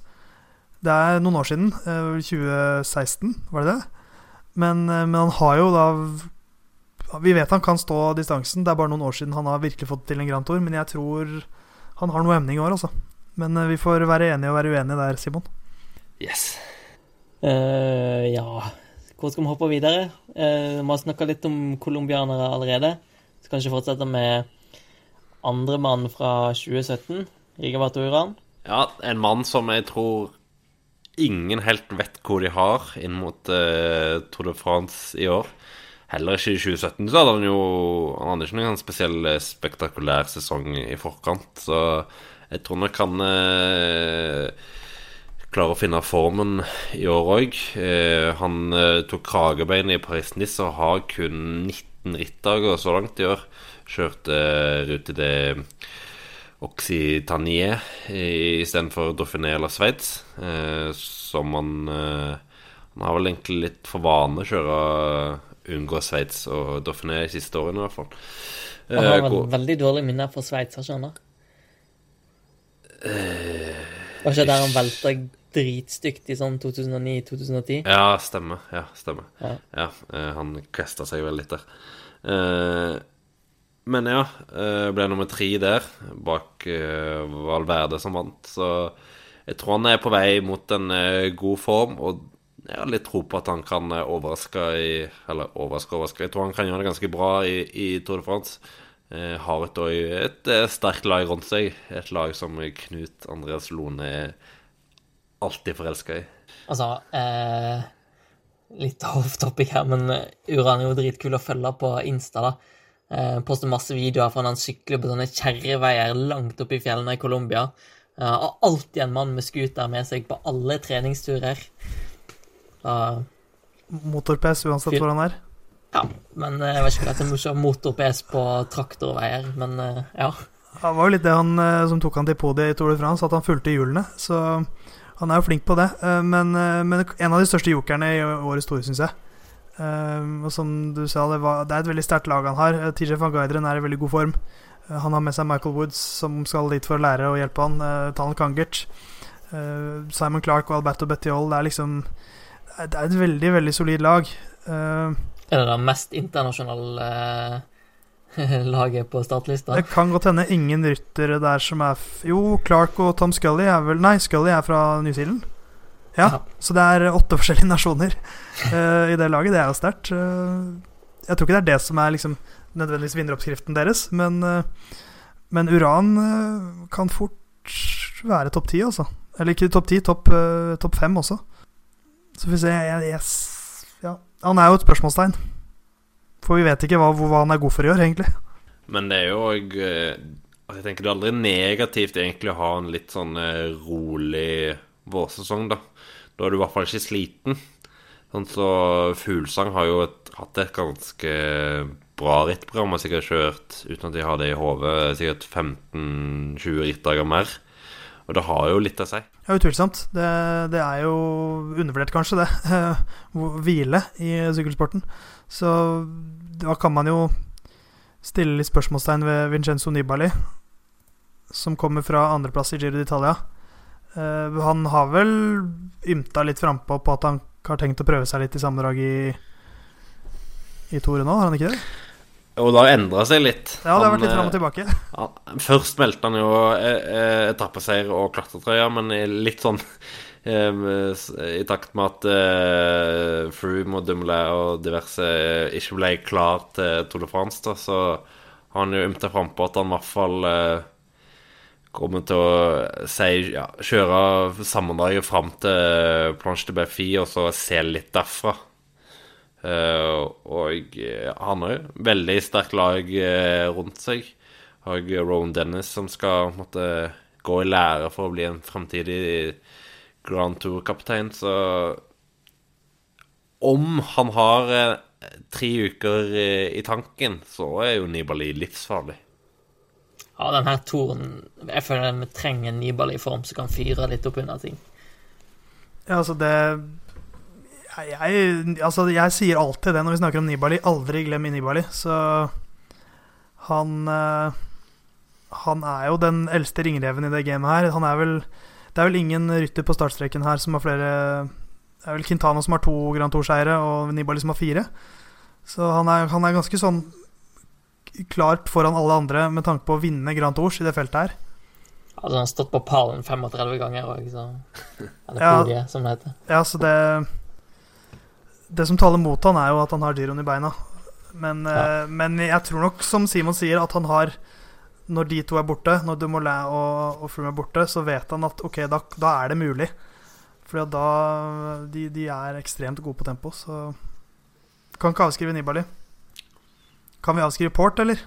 Det er noen år siden. Eh, 2016, var det det? Men, men han har jo da vi vet han kan stå distansen. Det er bare noen år siden han har virkelig fått til en Grand Tour. Men jeg tror han har noe emning i år, altså. Men uh, vi får være enige og være uenige der, Simon. Yes. Uh, ja Hvor skal vi hoppe videre? Uh, vi har snakka litt om colombianere allerede. Så kanskje fortsette med andre mann fra 2017. Rigabato Uran. Ja, en mann som jeg tror ingen helt vet hvor de har inn mot uh, Tour de France i år. Heller ikke i 2017 så hadde han jo Han hadde ikke noen spesiell eh, spektakulær sesong i forkant, så jeg tror nok han eh, klarer å finne formen i år òg. Eh, han eh, tok kragebein i Paris-Nice og har kun 19 rittdager så langt i år. Kjørte eh, rute det Occitanie istedenfor Dauphiné eller Sveits. Eh, som han eh, Han har vel egentlig litt for vane å kjøre unngå Sveits og Dauphiné de siste årene, i hvert fall. Han har Eh, hvor- veldig dårlig minne for Sveits, har ikke han det? Var ikke der han velta dritstygt i sånn 2009-2010? Ja, stemmer. Ja, stemmer. Ja. Ja, uh, han kvesta seg vel litt der. Uh, men ja, ble nummer tre der, bak Valverde som vant. Så jeg tror han er på vei mot en god form, og jeg har litt tro på at han kan eh, overraske i Eller overraske, overraske. Jeg tror han kan gjøre det ganske bra i, i Tour de France. Eh, har et, et, et, sterkt lag rundt seg. Et lag som Knut Andreas Lone er alltid forelska i. Altså eh, Litt off topic her, men eh, Uran er jo dritkul å følge på Insta. da. Eh, poster masse videoer fra når han sykler på sånne kjerreveier langt oppe i fjellene i Colombia. Eh, og alltid en mann med scooter med seg på alle treningsturer. Da- Motor-PS uansett hvor han er. ja, men eh, jeg vet ikke om det er morsomt motor-PS på traktorveier, men eh, ja. Det var jo litt det han eh, som tok han til podiet i Tour de France, at han fulgte hjulene. Så han er jo flink på det. Men, men en av de største jokerne i årets Tour, syns jeg. Og som du sa, det, var, det er et veldig sterkt lag han har. TJ van Gaideren er i veldig god form. Han har med seg Michael Woods, som skal dit for å lære å hjelpe han. Talen Kangert. Simon Clark og Alberto Bettiol. Det er liksom Det er et veldig, veldig solid lag. Uh, Er det det mest internasjonale uh, laget på startlista? Det kan godt hende ingen ryttere der som er Jo, Clark og Tom Scully er vel Nei, Scully er fra New Zealand. Ja, Ja. så det er åtte forskjellige nasjoner uh, i det laget. Det er jo sterkt. Uh, jeg tror ikke det er det som er liksom nødvendigvis vinneroppskriften deres, men, men Uran kan fort være topp ti, altså. Eller ikke topp ti, topp topp fem også. Så får vi se jeg, ja. Han er jo et spørsmålstegn. For vi vet ikke hva, hva han er god for i år, egentlig. Men det er jo òg altså Jeg tenker det er aldri negativt egentlig å ha en litt sånn eh, rolig vårsesong, da. Da er du i hvert fall ikke sliten. Sånn så Fuglesang har jo et, hatt et ganske bra rittprogram og sikkert kjørt, uten at de har det i hodet, sikkert 15-20 rittdager mer. Og det har jo litt av seg. Ja, utvilsomt. Det, det er jo undervurdert, kanskje, det. Hvile i sykkelsporten. Så da kan man jo stille litt spørsmålstegn ved Vincenzo Nibali, som kommer fra andreplass i Giro d'Italia. Uh, han har vel ymta litt frampå på at han har tenkt å prøve seg litt i sammendrag i, i Tore nå, har han ikke det? Og det har endra seg litt. Ja, det har Han, vært litt fram og eh, tilbake. Han, først meldte han jo eh, eh, etappeseier og klatretrøya, men litt sånn I takt med at uh, Froome og Dumoulin og diverse ikke ble klar til Tour de France, da, så har han jo ymta frampå at han i hvert fall uh, kommer til å si, ja, kjøre sammendraget fram til Planche de Béfi og så se litt derfra. Eh, og eh, han har jo veldig sterkt lag eh, rundt seg. Har Rowan Dennis som skal måtte, gå i lære for å bli en fremtidig Grand Tour-kaptein, så Om han har tre uker i tanken, så er jo Nibali livsfarlig. Ja, den her toren Jeg føler vi trenger en Nibali i form som kan fyre litt opp under ting. Ja, altså det jeg, altså jeg sier alltid det når vi snakker om Nibali. Aldri glem Nibali. Så han eh, Han er jo den eldste ringreven i det gamet her. Han er vel Det er vel ingen rytter på startstreken her som har flere Det er vel Quintana som har to Grand Tour-seiere, og Nibali som har fire. Så han er, han er ganske sånn klart foran alle andre med tanke på å vinne Grand Tours i det feltet her. Altså, han har stått på pallen 35 ganger òg, så Eller Ja. podiet, som det heter. Ja, så det Det som taler mot han, er jo at han har giroen i beina. Men, eh, men jeg tror nok, som Simon sier, at han har Når de to er borte, når Dumoulin og, og Froome er borte, så vet han at ok, da, da er det mulig. Fordi at da de, de er ekstremt gode på tempo, så Kan ikke avskrive Nibali. Kan vi avskrive Port, eller?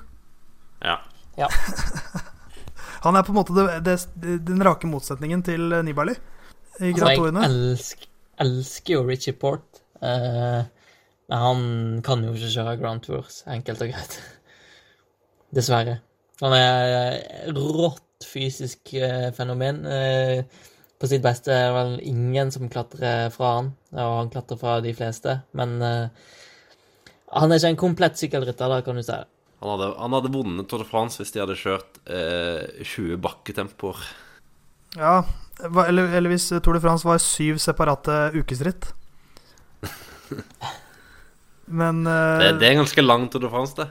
Ja. Han er på en måte det, det, den rake motsetningen til Nibali i Altså, Grand jeg Tourene. elsk, elsker jo Richie Port, men han kan jo ikke kjøre Grand Tours, enkelt og greit. Dessverre. Han er rått rått fysisk eh, fenomen. Eh, på sitt beste er det vel ingen som klatrer fra han, og han klatrer fra de fleste. Men eh, han er ikke en komplett sykkelrytter, da, kan du si. Han hadde, han hadde vunnet Tour de France hvis de hadde kjørt eh, 20 bakketempoer. Ja, eller, eller hvis Tour de France var syv separate ukesritt. Men uh, Det, det er ganske lang Tour de France, det.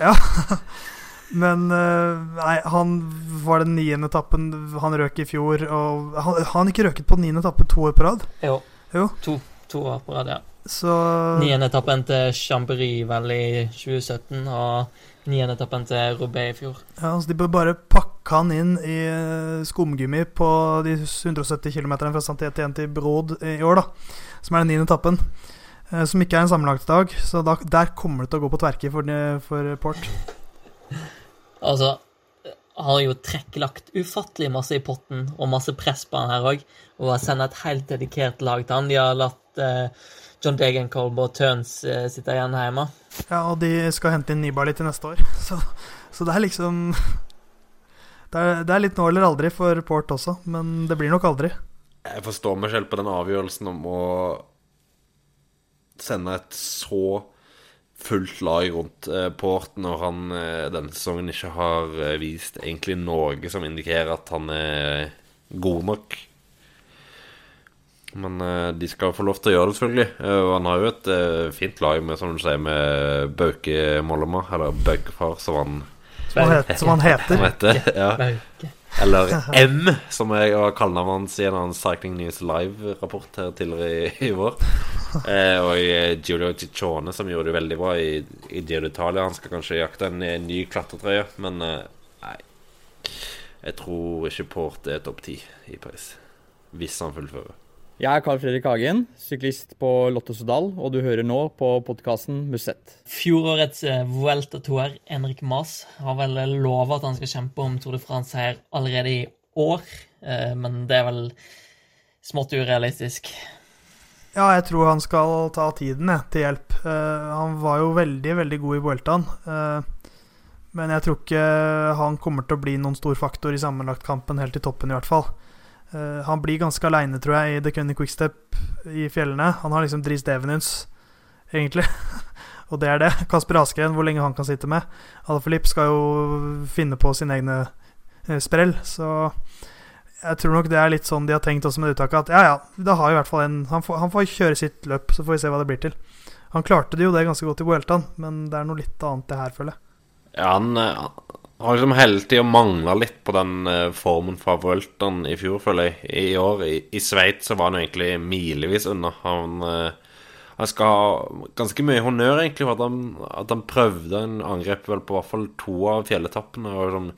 Ja. Men uh, nei, han var den niende etappen han røk i fjor. Og han han ikke røket på den niende etappen to år på rad? Jo. Jo. To, to år på rad, ja. Så Niende etappen til Chambéry vel i 2017, og niende etappen til Roubaix i fjor. ja, så de bør bare pakke han inn i eh, skumgummi på de 170 km fra Saint-Étienne til Brod i år, da. Som er den niende etappen. eh, Som ikke er en sammenlagtdag. Så da, der kommer det til å gå på tverke for, for Port. Altså, han har jo trekklagt ufattelig masse i potten, og masse press på han her òg. Og har sendt et helt dedikert lag til han. De har latt eh, John Degenkolb og Tøns eh, sitte igjen hjemme. Ja, og de skal hente inn Nibali til neste år. Så, så det er liksom det er, det er litt nå eller aldri for Port også, men det blir nok aldri. Jeg forstår meg selv på den avgjørelsen om å sende et så fullt lag rundt eh, Port når han eh, denne sesongen ikke har eh, vist egentlig noe som indikerer at han er god nok. Men eh, de skal få lov til å gjøre det, selvfølgelig. Eh, og han har jo et eh, fint lag med, som du sier, med Bauke Mollema, eller Baukefar, som han, Som han, het, som han heter. som heter. Ja. Bauke. Eller M, som jeg var kallenavnet hans i en annen Cycling News Live-rapport her tidligere i, i vår. Eh, og eh, Giulio Ciccione, som gjorde det veldig bra i, i Giro d'Italia. Han skal kanskje jakte en, en ny klatretrøye, men eh, nei. Jeg tror ikke Port er topp ti i Paris. Hvis han fullfører. Jeg er Carl Fredrik Hagen, syklist på Lottosodal, og du hører nå på podkasten Musett. Fjorårets eh, Vuelta-toer, Henrik Mas, har vel lova at han skal kjempe om Tour de France her allerede i år, eh, men det er vel smått urealistisk. Ja, jeg tror han skal ta tiden jeg, til hjelp. Eh, han var jo veldig, veldig god i Vueltaen. Men jeg tror ikke han kommer til å bli noen stor faktor i sammenlagtkampen helt i toppen, i hvert fall. Eh, han blir ganske aleine, tror jeg, i The Cunning Quickstep i fjellene. Han har liksom Dris Devenins, egentlig. Og det er det. Kasper Askeren, hvor lenge han kan sitte med. Alaphilippe skal jo finne på sine egne eh, sprell, så jeg tror nok det er litt sånn de har tenkt også med uttaket, at ja, ja, da har i hvert fall en han får, han får kjøre sitt løp, så får vi se hva det blir til. Han klarte det jo det ganske godt i Vueltaen, men det er noe litt annet det her, føler jeg. Ja, han, eh, har liksom hele tida mangla litt på den eh, formen fra Vueltaen i fjor, føler jeg. I år i, i Sveits så var han jo egentlig milevis unna. Han, eh, han skal ha ganske mye honnør, egentlig, for at han, at han prøvde en angrep vel på hvert fall to av fjelletappene. Og liksom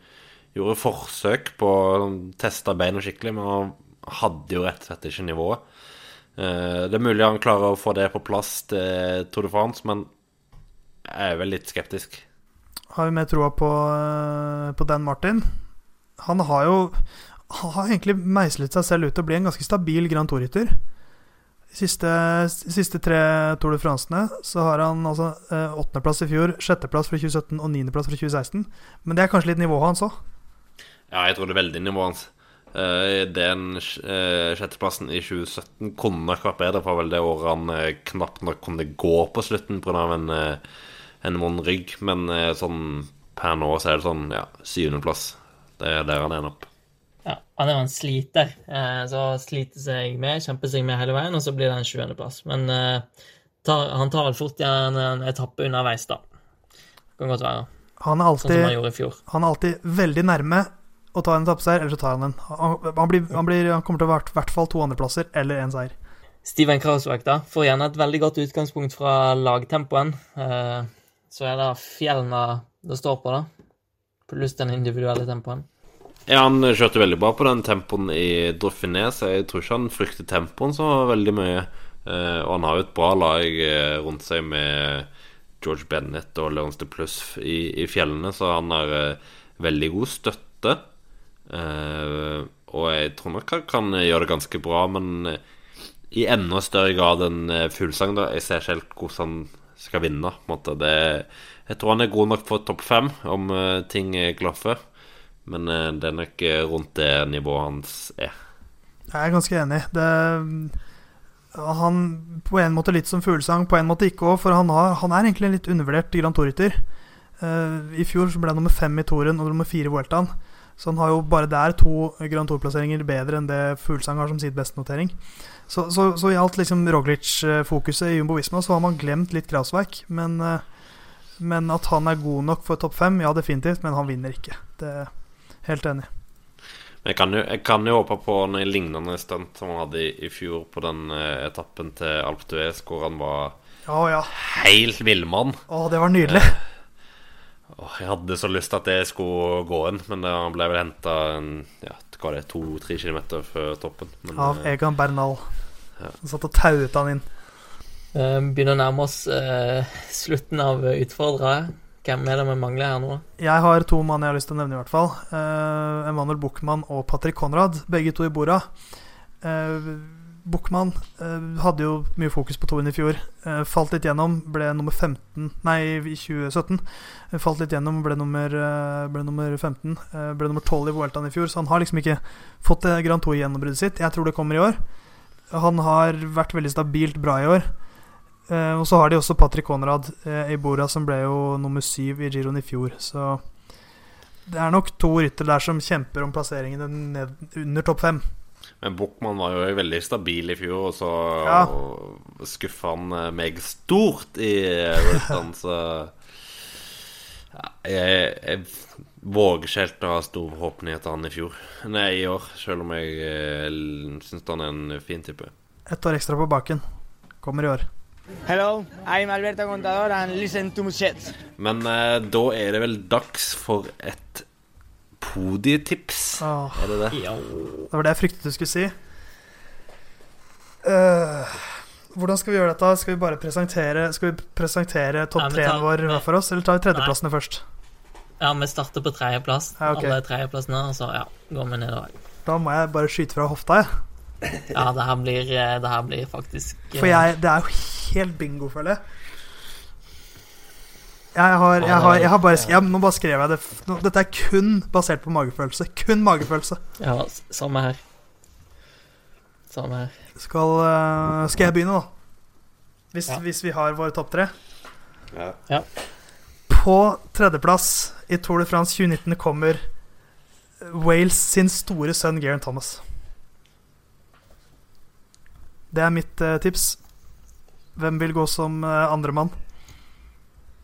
gjorde forsøk på å sånn, teste beina skikkelig, men han hadde jo rett og slett ikke nivået. Eh, Det er mulig han klarer å få det på plass til Tour de France, men jeg er vel litt skeptisk. Har vi mer troa på, eh, på Dan Martin? Han har jo Han har egentlig meislet seg selv ut til å bli en ganske stabil Grand Tour-rytter. De siste, siste tre Tour de France-ene så har han altså eh, åttendeplass i fjor, sjetteplass fra 2017 og niendeplass fra 2016. Men det er kanskje litt nivået hans òg. Ja, jeg tror det er veldig nivået hans. Eh, Den sjetteplassen i 2017 kunne nok vært bedre, for vel det året han knapt nok kunne gå på slutten pga. en, eh, en vond rygg. Men eh, sånn per nå så er det sånn, ja, syvendeplass. Det er der han ender opp. Ja, han er jo en sliter, eh, så sliter seg med, kjemper seg med hele veien, og så blir det en sjuendeplass. Men eh, tar, han tar vel fort igjen en etappe underveis, da. Kan godt være. Han er Sånn som han gjorde i fjor. han er alltid veldig nærme å ta en etappeseier, eller så tar han en. Han, han, blir, han, blir, han kommer til å ha i hvert fall to andreplasser eller en seier. Steven Krauswijk da, får gjerne et veldig godt utgangspunkt fra lagtempoen. Eh, så er det fjellene det står på, da. Pluss den individuelle tempoen. Ja, han kjørte veldig bra på den tempoen i Dauphiné, så jeg tror ikke han frykter tempoen så veldig mye. Eh, og han har jo et bra lag eh, rundt seg med George Bennett og Leons de Plus i, i fjellene, så han har eh, veldig god støtte. Og jeg tror nok han kan gjøre det ganske bra, men i enda større grad enn Fuglesang, da. Jeg ser ikke helt hvordan skal vinne, på en. Det, jeg tror han er god nok for topp fem, om eh, ting klaffer. Men eh, det er nok eh, rundt det nivået hans er. Jeg er ganske enig. Det, han På en måte litt som Fuglesang, på en måte ikke òg, for han, har, han, er egentlig en litt undervurdert Grand Tour-rytter. I fjor så ble han nummer fem i Toren og nummer fire i Vueltaen. Så han har jo bare der to Grand Tour-plasseringer bedre enn det Fuglesang har som sitt beste notering. Så, så, så i alt liksom Roglic-fokuset i Jumbo Visma så har man glemt litt Grasverk. Men, uh, men at han er god nok for topp fem, ja definitivt, men han vinner ikke. Det er helt enig. Jeg kan, jo, jeg kan jo håpe på en lignende stunt som han hadde i, i fjor på den uh, etappen til Alp d'Huez, hvor han var oh, ja. helt villmann. Å, det var nydelig. Uh, jeg hadde så lyst til at det skulle gå inn, men han ble vel henta ja, to-tre kilometer før toppen. Men, Av uh, Egan Bernal. Ja. Han satt og tauet han inn. Begynner å nærme oss slutten av utfordrere. Hvem er det vi mangler her nå? Jeg har to mann jeg har lyst til å nevne, i hvert fall. Uh, Emanuel Buchmann og Patrick Konrad, begge to i borda. Uh, Buchmann uh, hadde jo mye fokus på toen i fjor. Uh, falt litt gjennom, ble nummer 15 Nei, i 2017. Uh, falt litt gjennom, ble nummer, ble nummer 15. ble nummer 12 i Vueltaen i fjor, så han har liksom ikke fått det Grand Tour-gjennombruddet sitt. Jeg tror det kommer i år. Han har vært veldig stabilt bra i år. Og så har de også Patrick Konrad uh, i Bora, som ble jo nummer syv i Giroen i fjor. Så det er nok to rytter der som kjemper om plasseringene under topp fem. Men Buchmann var jo veldig stabil i fjor, og så ja. skuffa han eh, meg stort i Russland, så ja, jeg, jeg, våger ikke helt å ha stor forhåpninger til han i fjor Nei, i år, selv om jeg eh, syns han er en fin type. Ett år ekstra på baken. Kommer i år. Hello, I'm Alberto Contador and listen to Musets. Men eh, da er det vel dags for et podietips. Oh. Er det det? Ja. Det var det jeg fryktet du skulle si. Uh, hvordan skal vi gjøre dette? Skal vi bare presentere Skal vi presentere topp tre-en vår hver for oss, eller tar vi tredjeplassene først? Ja, vi starter på tredjeplass. Ja, okay. Alle tredjeplassene, og så ja, går vi nedover. Da må jeg bare skyte fra hofta, jeg. Ja, det her blir, eh, det her blir faktisk For jeg, det er jo helt bingo, føler jeg. Jeg har, jeg har, jeg har bare jeg, Nå bare skrev jeg det. Dette er kun basert på magefølelse. Kun magefølelse. Ja, samme her. Samme her. Skal, uh, skal jeg begynne, da? Hvis, ja. hvis vi har våre topp tre? Ja. ja. På tredjeplass i Tour de France 2019 kommer Wales sin store sønn Garen Thomas. Det er mitt uh, tips. Hvem vil gå som uh, andremann?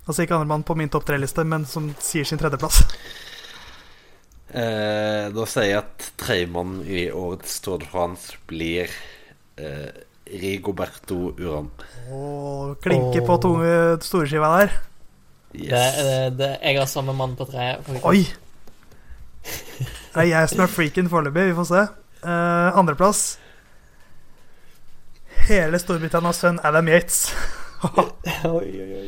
Altså ikke andremann på min topp tre-liste, men som sier sin tredjeplass. Eh, da sier jeg at tredjemann i årets Tour de France blir eh, Rigoberto Uran. Åh, klinker på tunge storeskiva der. Yes. Det, det, det, jeg har samme mann på tre. Oi! Det er jeg som er freaken foreløpig. Vi får se. Uh, Andreplass hele Storbritannias sønn Adam Yates. oi, oi, oi.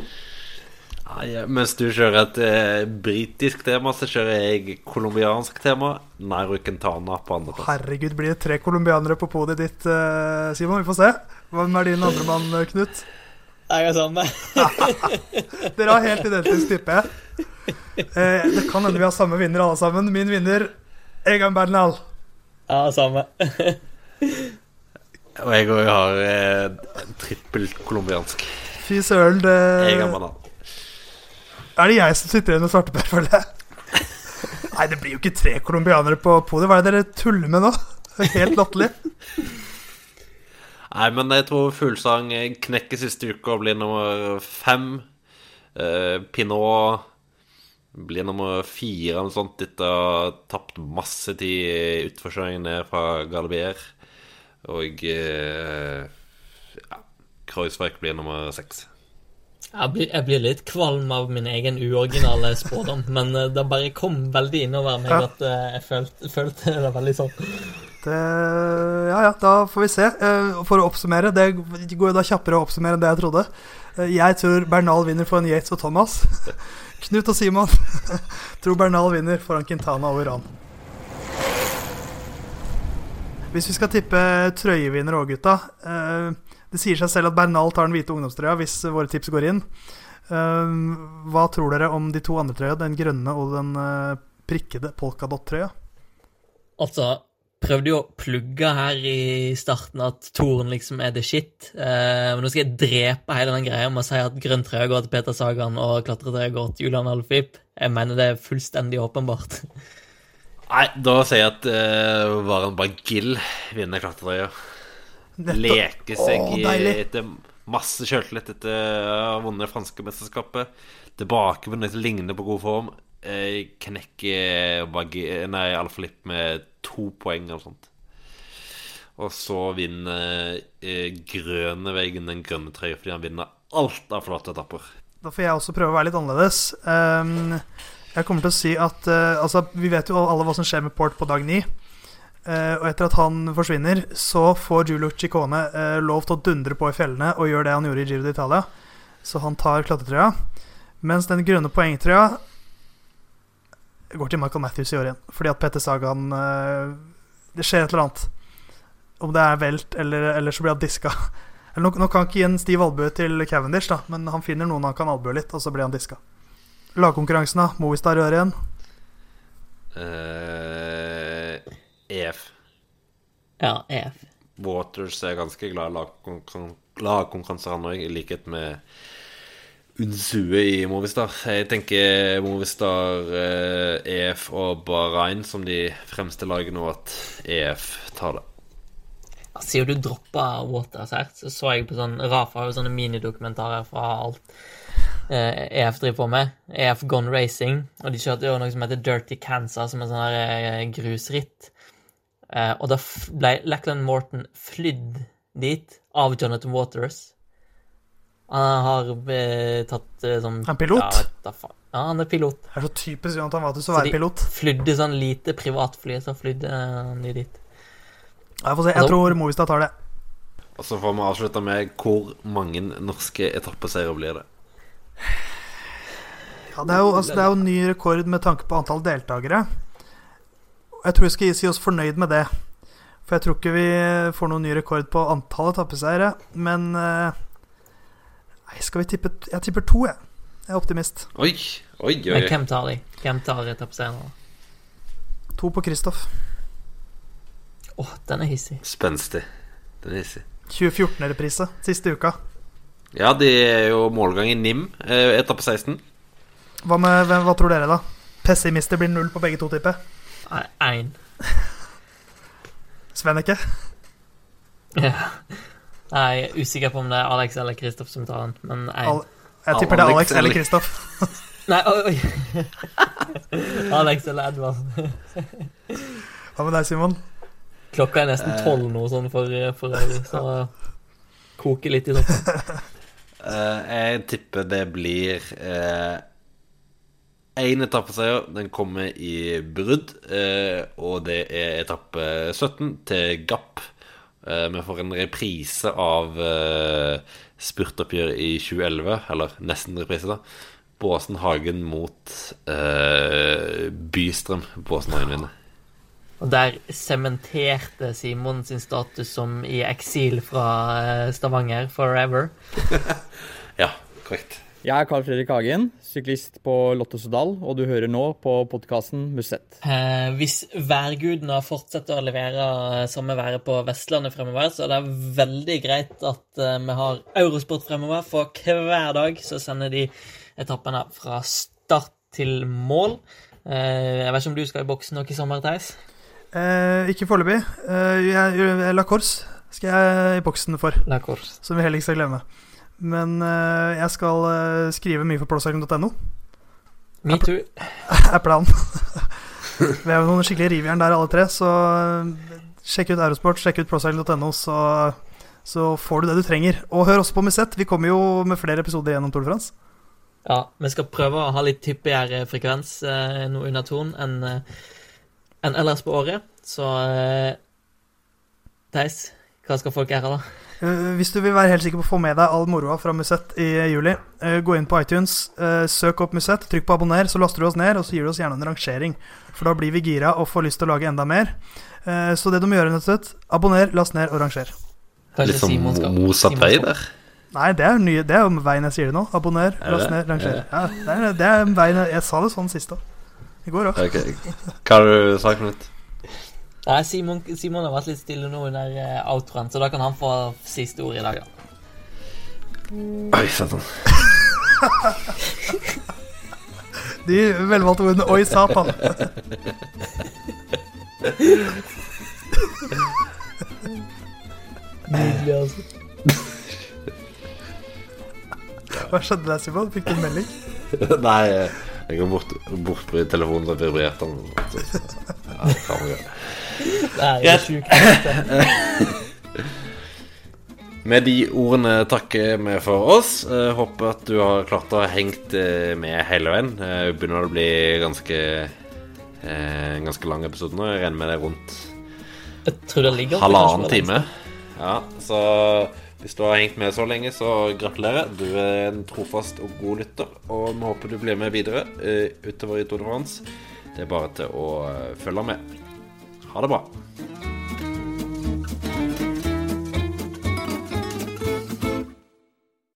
Ja, mens du kjører et eh, britisk tema, så kjører jeg colombiansk tema. Nairo Quintana på andreplass. Herregud, blir det tre colombianere på podiet ditt, eh, Simon? Vi får se. Hvem er din andre mann, eh, Knut? Jeg er samme. Dere har helt identisk type. Eh, det kan hende vi har samme vinner alle sammen. Min vinner Egan Bernal. Ja, samme. Og jeg òg har eh, trippel colombiansk. Fy søren, det Egan banan. Er det jeg som sitter igjen med svarteper, føler jeg? Nei, det blir jo ikke tre colombianere på podiet. Hva er det dere tuller med nå? Helt latterlig. Nei, men jeg tror Fuglesang knekker siste uke og blir nummer fem. Uh, Pinot blir nummer fire eller noe sånt etter å ha tapt masse tid utforkjøringen ned fra Galibier. Og uh, ja, Kreuzberg blir nummer seks. Jeg blir, jeg blir, litt kvalm av min egen uoriginale spådom, men eh, det bare kom veldig innover meg ja. at eh, jeg følte, følte, det veldig sånn. Det, ja, ja, da får vi se. For å oppsummere Det går jo da kjappere å oppsummere enn det jeg trodde. Jeg tror Bernal vinner foran Yates og Thomas. Knut og Simon tror Bernal vinner foran Quintana og Iran. Hvis vi skal tippe trøyevinner òg, gutta Det sier seg selv at Bernal tar den hvite ungdomstrøya hvis våre tips går inn. Uh, hva tror dere om de to andre trøya, den grønne og den uh, prikkede polkadott-trøya. Altså, prøvde jo å plugge her i starten at Toren liksom er the shit. Uh, men nå skal jeg drepe hele den greia med å si at grønn trøya går til Peter Sagan og klatretrøya går til Julian Alfip. Jeg mener det er fullstendig åpenbart. Nei, da sier jeg at uh, Varan Bagil vinner klatretrøya. Leke seg Åh, i- etter masse sjøltillit etter å ha vunnet det franske mesterskapet. som ligner på god form. Knekke knekker Bagil, nei, Alfalip med to poeng eller sånt. Og så vinner eh, Grøneveggen den grønne trøya fordi han vinner alt av flotte etapper. Da får jeg også prøve å være litt annerledes. Um, jeg kommer til å si at uh, Altså, vi vet jo alle hva som skjer med Port på dag ni. Eh, og etter at han forsvinner, så får Giulio Ciccone eh, lov til å dundre på i fjellene og gjøre det han gjorde i Giro d'Italia. Så han tar klatretrøya. Mens den grønne poengtrøya går til Michael Matthews i år igjen. Fordi at Petter Sagan eh, Det skjer et eller annet. Om det er velt, eller, eller så blir han diska. Eller nå, nå kan ikke gi en stiv albue til Cavendish, da, men han finner noen han kan albue litt, og så blir han diska. Lagkonkurransen, da. Movistar i år igjen. Eh, EF. Ja, EF. Waters er ganske glad i lagkonkurran- lagkonkurranser, han òg, i likhet med Unsue i Movistar. Jeg tenker Movistar, eh, EF og Bahrain som de fremste lagene, og at EF tar det. Sier Siden du droppa Waters her, så så jeg på sånn Rafa har jo sånne minidokumentarer fra alt eh, EF driver på med. EF Gone Racing. Og de kjørte jo noe som heter Dirty Kansas, som er sånn her eh, grusritt. Eh, og da ble Lackland Morton flydd dit av Jonathan Waters. Han har eh, tatt eh, sånn Han pilot? Ja, da ja, han er pilot. Det er så typisk Jonathan Waters å Så de. Flydde sånn lite privatfly, så flydde han dit. Jeg får se. Jeg Altså- tror Movistad tar det. Og så får vi avslutte med hvor mange norske etappeseiere blir det. Ja, det er, jo, altså, det er jo ny rekord med tanke på antall deltakere. Jeg tror vi skal si oss fornøyd med det. For jeg tror ikke vi får noen ny rekord på antallet tappeseiere. Men eh, Nei, skal vi tippe Jeg tipper to, jeg. Jeg er optimist. Oi, oi, oi. Men hvem tar de? Hvem tar etappeseieren? da? To på Kristoff. Åh, den er hissig. Spenstig. Den er hissig. 2014-reprise. Siste uka. Ja, det er jo målgang i NIM, eh, etappe 16. Hva, med, hva tror dere, da? Pessimister blir null på begge to, tipper jeg. Nei, Én. Svenneke? Ja. Nei, jeg er usikker på om det er Alex eller Kristoff som tar den, men én. Jeg tipper det er Alex eller Kristoff. Nei, oi, oi. Alex eller Edvard. Hva med deg, Simon? Klokka er nesten tolv nå, sånn for, for øvrig, så koker litt i toppen. Eh, jeg tipper det blir én etappeseier. Den kommer i brudd, eh, og det er etappe 17 til Gapp. Eh, vi får en reprise av eh, spurtoppgjøret i 2011, eller nesten reprise, da. Båsen Hagen mot eh, Bystrøm. Båsen Hagen vinner. Og der sementerte Simon sin status som i eksil fra Stavanger forever. Ja, korrekt. Jeg er Carl Fredrik Hagen, syklist på Lotto Sodal, og du hører nå på podkasten Musett. Eh, hvis værgudene fortsetter å levere eh, samme været på Vestlandet fremover, så er det veldig greit at eh, vi har Eurosport fremover, for hver dag så sender de etappene fra start til mål. Eh, jeg vet ikke om du skal i boksen noe i sommer, Theis? Eh, ikke foreløpig. Eh, La Course skal jeg i boksen for, La course. som vi heller ikke skal glemme. Men uh, jeg skal uh, skrive mye for procycling.no. Me too. er planen. vi er jo noen skikkelige rivjern der, alle tre, så eh, sjekk ut Eurosport, sjekk ut procycling.no, så, så får du det du trenger. Og hør også på Musett. Vi kommer jo med flere episoder gjennom Tour de France. Ja, vi skal prøve å ha litt hyppigere frekvens eh, nå under tonen enn enn ellers på året. Så eh, Theis, hva skal folk gjøre, da? Eh, hvis du vil være helt sikker på å få med deg all moroa fra Musett i juli, eh, gå inn på iTunes, eh, søk opp Musett, trykk på abonner, så laster du oss ned, og så gir du oss gjerne en rangering. For da blir vi gira og får lyst til å lage enda mer. Eh, så det du må gjøre, rett og slett, abonner, last ned og ranger. Kanskje Litt som Mozart vei der. Nei, det er, nye, det er jo veien jeg sier det nå. Abonner, Er last ned, ranger. Ja. Ja, det, er, det er veien jeg, jeg sa det sånn sist òg. I går òg. Okay. Hva har du sagt, Knut? Nei, Simon, Simon har vært litt stille nå under eh, outroen, så da kan han få siste ord i dag, da. Oi, satan. De velvalgte ordene 'oi satan'. Nydelig, altså. Hva skjedde der, Simon? Fikk du en melding? Nei, jeg går bort, bort på telefonen og vibrerte den. Så- Ja, gjøre. Det er sjukt. Med de ordene takker vi for oss. Jeg håper at du har klart å ha hengt eh, med hele veien. Eh, Det begynner å bli ganske eh, En ganske lang episode nå. Jeg regner med det er rundt Jeg tror det ligger halvannen time. Ja, så hvis du har hengt med så lenge, så gratulerer. Du er en trofast og god lytter, og vi håper du blir med videre eh, utover i Tour de France. Det er bare til å eh, følge med. Ha det bra.